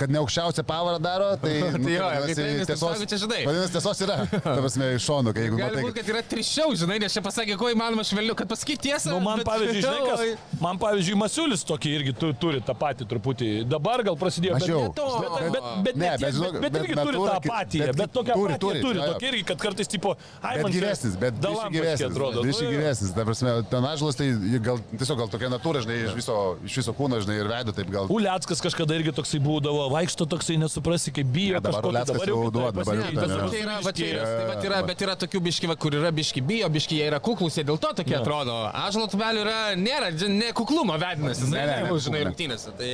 kad ne aukščiausią pavarą daro, tai... nu, Tai jo, vadinasi, tiesos- čia žinai. Vadinasi, tiesos yra. Ta prasme, iš šono, kai jeigu Gali matai, kad yra trišiau, žinai, nes čia pasakė, ko įmanoma švelniau, kad pasakyti tiesą. Nu, man pavyzdžiui, žinai, kas, man pavyzdžiui, Masiulis tokį irgi tu, turi tą patį truputį. Dabar gal prasidėjo, bet, Mažiau. bet, bet, bet, bet, Ne, bet bet, bet, irgi turi tą apatiją, bet bet, tokią turi, turi, turi, tokia irgi, kad kartais tipo, ai, Bet man gyvesnis, bet dalambaški gyvesnis. atrodo. Biški Nu, gyvesnis. Ta prasme, ten ažlas tai gal, tiesiog gal tokia natūra, žinai, iš viso, iš viso kūno, žinai, ir veido taip gal. Uliackas kažkada irgi toksai būdavo, vaikšto toksai nesuprasi, kaip bijo. Ne, dabar tai Uliackas jau duoda, dabar jau ten Bet yra. va čia yra, tai yra, bet yra tokių biški, va, kur yra biški bijo, biški jie yra kuklus, jie dėl to tokie atrodo. Ažalo tubelių yra, nėra, ne kuklumo vedinas, jis Ne, ne, ne, žinai, rungtynėse. Tai,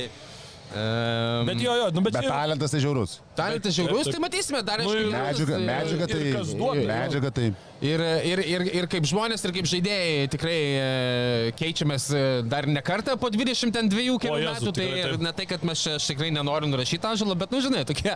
um, Bet jo, jo, nu, bet, Bet talentas tai žiaurus. Talentas žiaurus, tai matysime, dar Nu, ir- jaunas, Medžiaga, tai- medžiaga tai. Ir, ir, ir, ir kaip žmonės, ir kaip žaidėjai tikrai e, keičiamės e, dar ne kartą po 22 kelių metų. Tai tikrai taip. ne tai, kad mes čia aš tikrai nenorim nurašyti Anželo, bet, nu, žinai, tokie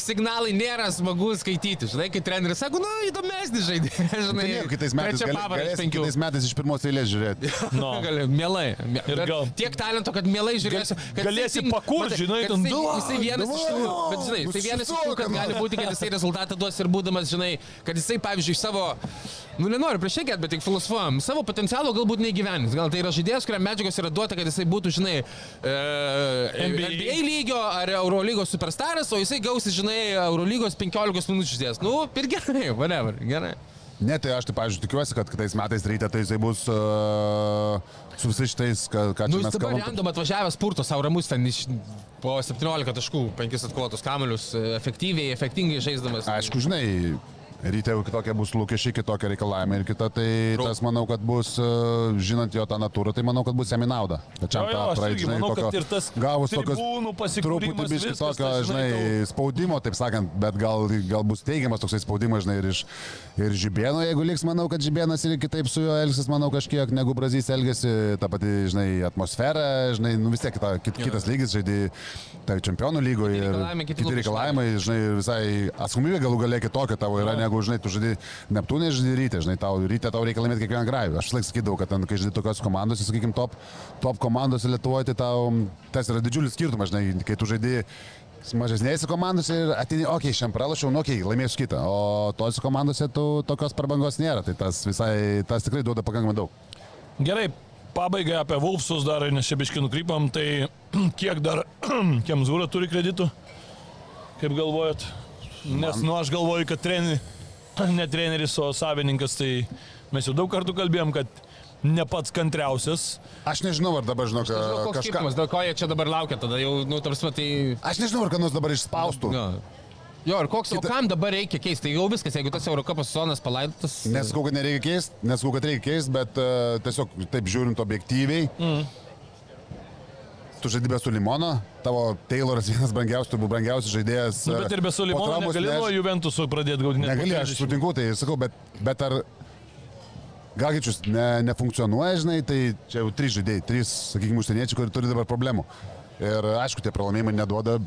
signalai nėra smagu skaityti. Žinai, kai treneris sako, nu, įdomesnis žaidėjas, žinai. Tai kitais metais, galėsim penkių. kitais metais iš pirmos eilės žiūrėti. No. Gali, mielai. Bet gal- Tiek talento, kad mielai žiūrėsiu. Kad galėsi jisai- pakurt, matai, žinai, ten, jisai, davai, jisai vienas iš tų, bet žinai, nu, tai vienas iš tų, kad gali nu. būti, kad jisai rezultatą duos ir būdamas, žinai, kad jisai, pavyzdžiui, savo, nu nenoriu priešėkėt, bet tik filosofuojam, savo potencialo galbūt neįgyvenins. Gal tai yra žaidėjas, kuriam medžiagos yra duota, kad jisai būtų, žinai, e, NBA. NBA. Lygio ar Eurolygos superstaras, o jisai gausi, žinai, Eurolygos 15 minučių žaidėjas. Nu, ir gerai, whatever, gerai. Ne, tai aš tai, pavyzdžiui, tikiuosi, kad kitais metais ryte tai jisai bus uh, su visais šitais, ką, ką Nu, čia jis mes dabar kalbam. random atvažiavęs purto savo ramus ten iš po 17 taškų, 5 atkovotus kamelius, e, efektyviai, efektingai žaisdamas. Aišku, žinai, ryte jau kitokie bus lūkesčiai, kitokie reikalavimai ir kita, tai Trau- tas manau, kad bus, uh, žinant jo tą natūrą, tai manau, kad bus jam į naudą. Aš irgi manau, kad ir tas gavus tokios truputį viskas, tokio, tai, žinai, tau- spaudimo, taip sakant, bet gal, gal bus teigiamas toksai spaudimas, žinai, ir iš ir Žibėno, jeigu liks, manau, kad Žibėnas ir kitaip su juo elgsis, manau, kažkiek negu Brazys elgesi, ta pati, žinai, atmosfera, žinai, nu vis tiek kita, kit, kitas lygis, žaidži, tai čempionų lygoje ir kiti reikalavimai, žinai, visai atsakomybė galų galia kitokia tavo yra, negu, žinai, tu žaidži Neptūnė, žaidži ryte, žinai, tau ryte tau reikia laimėti kiekvieną grajų. Aš laik sakydavau, kad ten, kai žaidži tokios komandos, sakykime, top, top komandos Lietuvoje, tai tau tas yra didžiulis skirtumas, žinai, kai tu žaidži mažesnėse komandose ir ateini, okei, okay, šiandien pralašiau, nu, okei, okay, laimėsiu kitą, o tose komandose tu tokios prabangos nėra, tai tas visai, tas tikrai duoda pakankamai daug. Gerai, pabaigai apie Vulfsus dar, nes čia biškai nukrypam, tai kiek dar Kemzūra turi kreditų, kaip galvojat? Nes, nu, aš galvoju, kad treni, ne treneris, o savininkas, tai mes jau daug kartų kalbėjom, kad ne pats kantriausias. Aš nežinau, ar dabar, žinok, Žinau, koks kažką. skirtumas, dėl ko jie čia dabar laukia, tada jau, nu, tarsi, tai... Aš nežinau, ar ką nors dabar išspaustų. Jo. Jo, ir koks, Kita- o kam dabar reikia keisti? Tai jau viskas, jeigu tas Eurocapas sezonas palaidotas. Nesakau, kad nereikia keisti, nesakau, kad reikia keisti, bet uh, tiesiog taip žiūrint objektyviai. Mm. Tu žaidži be Sulimono, tavo Tayloras vienas brangiausių, turbūt brangiausias žaidėjas. Nu, bet ir be Sulimono negali nuo Juventusų pradėti gaudinėti. Negali, aš sutinku, tai sakau, bet, bet ar Gagičius ne, nefunkcionuoja, žinai, tai čia jau trys žaidėjai, trys, sakykime, užsieniečiai, kurie turi dabar problemų. Ir aišku, tie pralaimėjimai neduoda.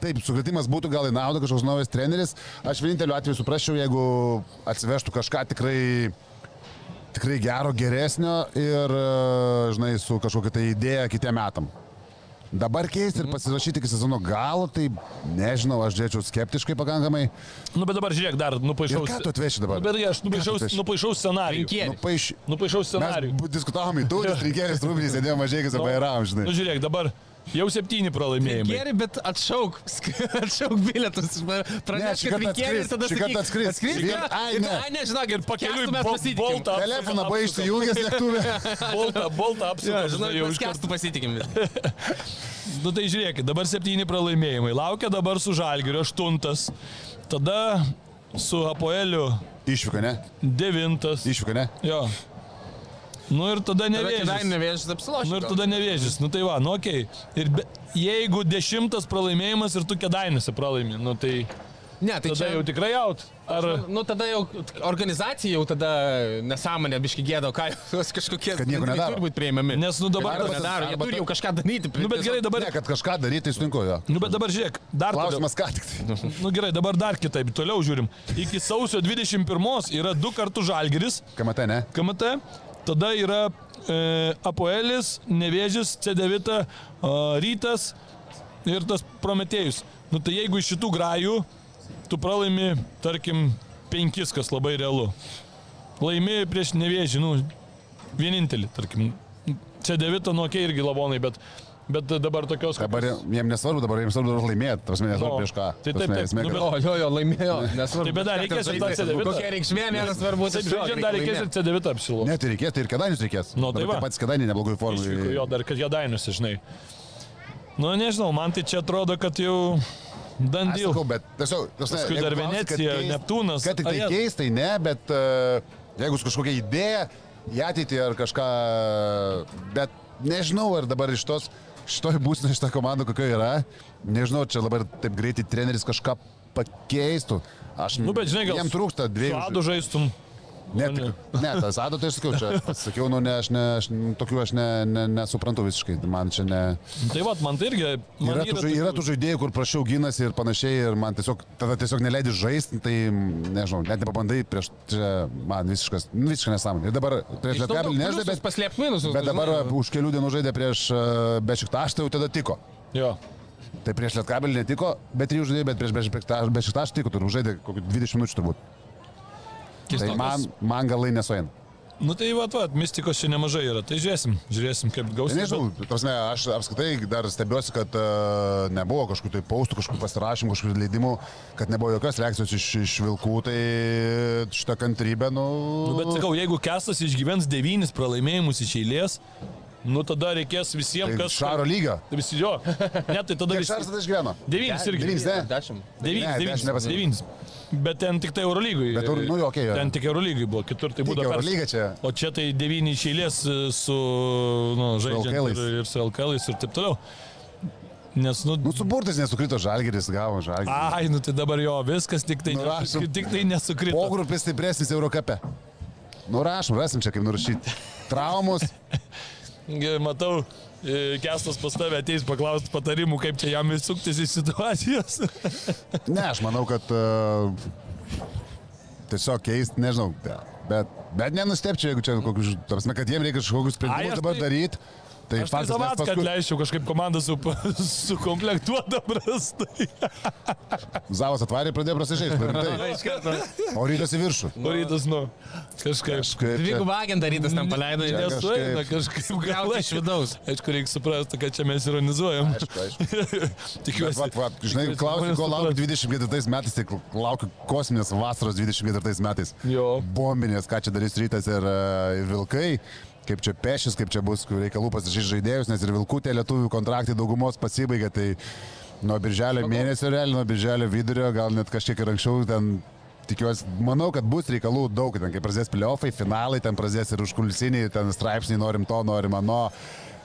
Taip, sukretimas būtų gal į naudą kažkoks naujas treneris. Aš vieninteliu atveju suprasčiau, jeigu atsivežtų kažką tikrai, tikrai gero, geresnio ir, e, žinai, su kažkokia tai idėja kitiem metam. Dabar keisti ir pasirašyti iki sezono galo, tai nežinau, aš žiūrėčiau skeptiškai pakankamai. Nu, bet dabar žiūrėk, dar nupaišau. Ir ką tu atveši dabar? Nu, bet aš nupaišau, nupaišau scenarijų. Nu, paaiš... Nupaišau Mes scenarijų. bu- diskutavom į nes rinkėjas truputį sėdėjo mažai, kai zabairavom, žinai. Nu, žiūrėk, dabar jau septyni pralaimėjimai. Gerai, bet atšauk, atšauk bilietus. Ne, Praneš, šį kad atskris, tada šį kartą atskris. Atskris, ai, ne. Ai, ne, žinok, ir Pakeliui mes pasitikim. Telefoną buvai išsijungęs lėktuvę. Boltą, boltą Jo, apsukau. žinok, jau mes iš karto. kestų pasitikim. Nu tai žiūrėkit, dabar septyni pralaimėjimai. Laukia dabar su Žalgiriu aštuntas. Tada su Apoeliu Išvyka, ne? devintas. Išvyka, ne? Jo. Nu ir tada Tada kėdainių nevėžys. nevėžys apsilošė. Nu ir tada nevėžys. Nu tai va, nu okei. Okay. Ir be, jeigu dešimtas pralaimėjimas ir tu kėdainiuose pralaimi, nu tai Ne, tai tada čia jau tikrai jaut. Ar... Nu, tada jau organizacija jau tada nesąmonė, biški gėdo, ką jos kažkokie Kad nieko nedaro. turi būti prieinami. Nes nu dabar... Arba nedaro, arba turi jau kažką daryti. Nu bet gerai, dabar... Ne, kad kažką daryti, tai sutinku jo. Nu bet dabar žiūrėk, dar. Klausimas, ką tik tai. Nu gerai, dabar dar kitaip, toliau žiūrim. Iki sausio 21 yra du kartų Žalgiris, Kamate, ne? KMT, tada yra e, Apoelis, Nevėžis, C9, e, Rytas ir tas Prometėjus. Nu tai jeigu iš šitų grajų tu pralaimi, tarkim, penkis, kas labai realu. Laimi prieš Nevėžį, nu, vienintelį, tarkim. C9, nu, okei, irgi lavonai, bet, bet dabar tokios... Dabar jiems nesvarbu, dabar jiems svarbu laimėti. Tas manęs No. prieš ką. Tai taip, taip. Nu, bet- O, jo, jo, laimėjo. Nesvarbu. Tai bet dar reikės ir tą C9. Kokia reikšmė, nėra svarbu. Taip, žaidžiant dar reikės ir C9 apsilo. Ne, tai reikės, tai ir kedainius reikės. Nu, tai va. tie patys kedainiai neblogoj Išvyko formai. jo dar, kad jie dainiusi, žinai. Nu, nežinau, man tai čia atrodo, kad jau Aš dandyl. sakau, bet tiesiog, tas Paskui dar Venecija, Neptūnas. Kad tik tai keistai, ne, bet uh, jeigu su kažkokia idėja į ateitį ar kažką, bet nežinau, ar dabar iš tos, šitoj būsina šitą komandą kokia yra, nežinau, čia dabar taip greitai treneris kažką pakeistų. Aš, Nu, bet žinai, gal jam trūksta dviejų. Adu žaistum. Ne, tik, ne, tas ado tai aš sakiau, čia sakiau, nu ne, aš, ne, aš tokių aš ne, ne, nesuprantu visiškai, man čia ne... Tai va, man tai irgi... Man Yra, tų, žai- yra tų žaidėjų, kur prašiau gynasi ir panašiai, ir man tiesiog, tada tiesiog neleidži žaisti, tai, nežinau, net nepabandai prieš, čia man visiškas, nu, visiškai nesąmonė. Ir dabar prieš Lietkabelį nežaidė, bet, paslėp minusus. bet dabar va, už kelių dienų žaidė prieš uh, Bešiktaš, tai jau tada tiko. Jo. Tai prieš Lietkabelį netiko, bet trijų žaidėjų, bet prieš Bešiktaš, Bešiktaš tiko, turbūt žaidė kokių 20 minučių turbūt. Tai man, man galai nesueina. Nu tai va, va, mistikos čia nemažai yra. Tai žiūrėsim, žiūrėsim, kaip Tai gausis. Nežinau, prasme, aš apskritai dar stebiuosi, kad uh, nebuvo kažkokių tai paustų, kažkokių pasirašymų, kažkokių leidimų, kad nebuvo jokios reakcijos iš, iš vilkų, tai šitą kantrybę, nu... Nu, bet sakau, jeigu Kestas išgyvens devynis pralaimėjimus iš eilės, nu tada reikės visiems, tai kas... Šaro lygio. Visi jo. Ne, tai tada Kiek visi... Šaras tada išgyveno? Devynis irgi. Devynis, ne? Dešimt. Devynis, devynis, devynis. Bet ten tik tai Eurolygui. Bet nu, okei, jo. Ten tik Eurolygai buvo, kitur tai būdavo. Eurolyga čia. O čia tai devyni iš eilės e, su, nu, žaidžiant ir, ir su LKL ir taip toliau. Nes, nu, Nu, su burtais nesukrito žalgeris, gavo žalgeris. ai, nu tai dabar jo, viskas tik tai, Nurašom. tik tai nesukrito. Pogrupis stipresnis Eurocape. Nurašom, rasim čia kaip nurašyti. Traumos. Matau, Kestas pas tave ateis paklausti patarimų, kaip čia jam įsuktis iš situacijos. Ne, aš manau, kad uh, tiesiog keisti, nežinau, bet, bet nenustepčiau, jeigu čia kokius, tarsi, kad jiems reikia kažkokius sprendimus dabar tai- daryti. Tai Aš tai faktas, nes savats, kad paskui leisčiau kažkaip komandą su, sukomplektuotą prastai. Zavas atvarė pradėjo prasižaisti. rimtai. O rytas į viršų. O rytas, nu, kažkaip. Kažkaip. Dvigubą agentą rytas ten paleido. Čia Nes Nesueina kažkaip galai. iš vidaus. Aišku, reikia suprasti, kad čia mes ironizuojam. Aišku, aišku. Tikiuosi. Bet, va, va, žinai, klausiu, ko laukiu 24 metais, tai laukiu kosminės vasaros 24 metais. Jo. Bombinės, ką čia darys rytas ir, e, ir vilkai. Kaip čia pešis, kaip čia bus reikalų pasižiūrėti žaidėjus, nes ir vilkų tie lietuvių kontraktai daugumos pasibaigė. Tai nuo birželio mėnesio, realiai nuo birželio vidurio, gal net kažkiek ir anksčiau ten tikiuosi, manau, kad bus reikalų daug, ten kai prasidės playoffai, finalai, ten prasidės ir užkulisiniai, ten straipsniai, norim to, norim ano.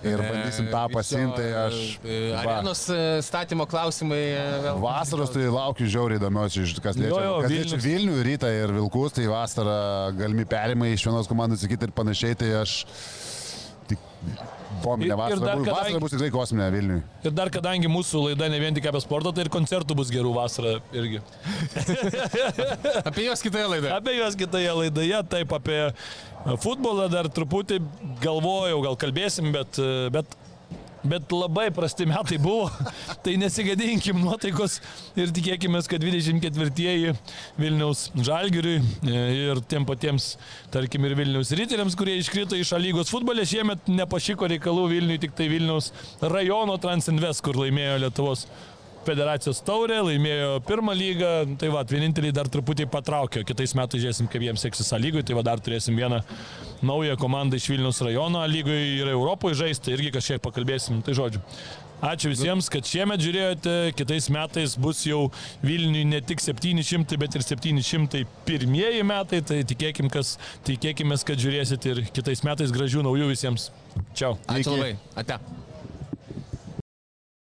Ir bandysim tą pasimti, tai aš... va. Arenos e, statymo klausimai e, vėl. Vasaros tai laukiu žiauriai įdomios, iš- kas liečia, Jo, jo, kas liečia. Vilnių, rytą ir Vilkus, tai vasarą galimi perimai iš vienos komandos į kitą ir panašiai, tai aš tik Ir- bombinę ir dar bus- kadangi- Vasara bus tikrai kosminė Vilniui. Ir dar kadangi mūsų laida ne vien tik apie sportą, tai ir koncertų bus gerų vasarą irgi. Apie juos kitoje laidoje. Apie juos kitoje laidoje, taip apie futbolą dar truputį galvojau, gal kalbėsim, bet, bet, bet labai prasti metai buvo. Tai nesigadinkim nuotaikos ir tikėkime, kad 24-ieji Vilniaus Žalgiriui e, ir tiem patiems, tarkim, ir Vilniaus ryteriams, kurie iškrito iš lygos futbolė, šiemet nepašyko reikalų Vilniui, tik tai Vilniaus rajono Transinvest, kur laimėjo Lietuvos federacijos taurė, laimėjo pirmą lygą, tai va, vieninteliai dar truputį patraukė, kitais metais žiūrėsim, kaip jiems seksis A lygui, tai va dar turėsim vieną naują komandą iš Vilniaus rajono A lygui ir Europoje žaisti, irgi kažkiek pakalbėsim, tai žodžiu. Ačiū visiems, kad šiemet žiūrėjote, kitais metais bus jau Vilniui ne tik 700, bet ir 701 metai, tai tikėkim, kas, tikėkime, kad žiūrėsit ir kitais metais gražių naujų visiems. Čiau. Ačiū labai. Ate.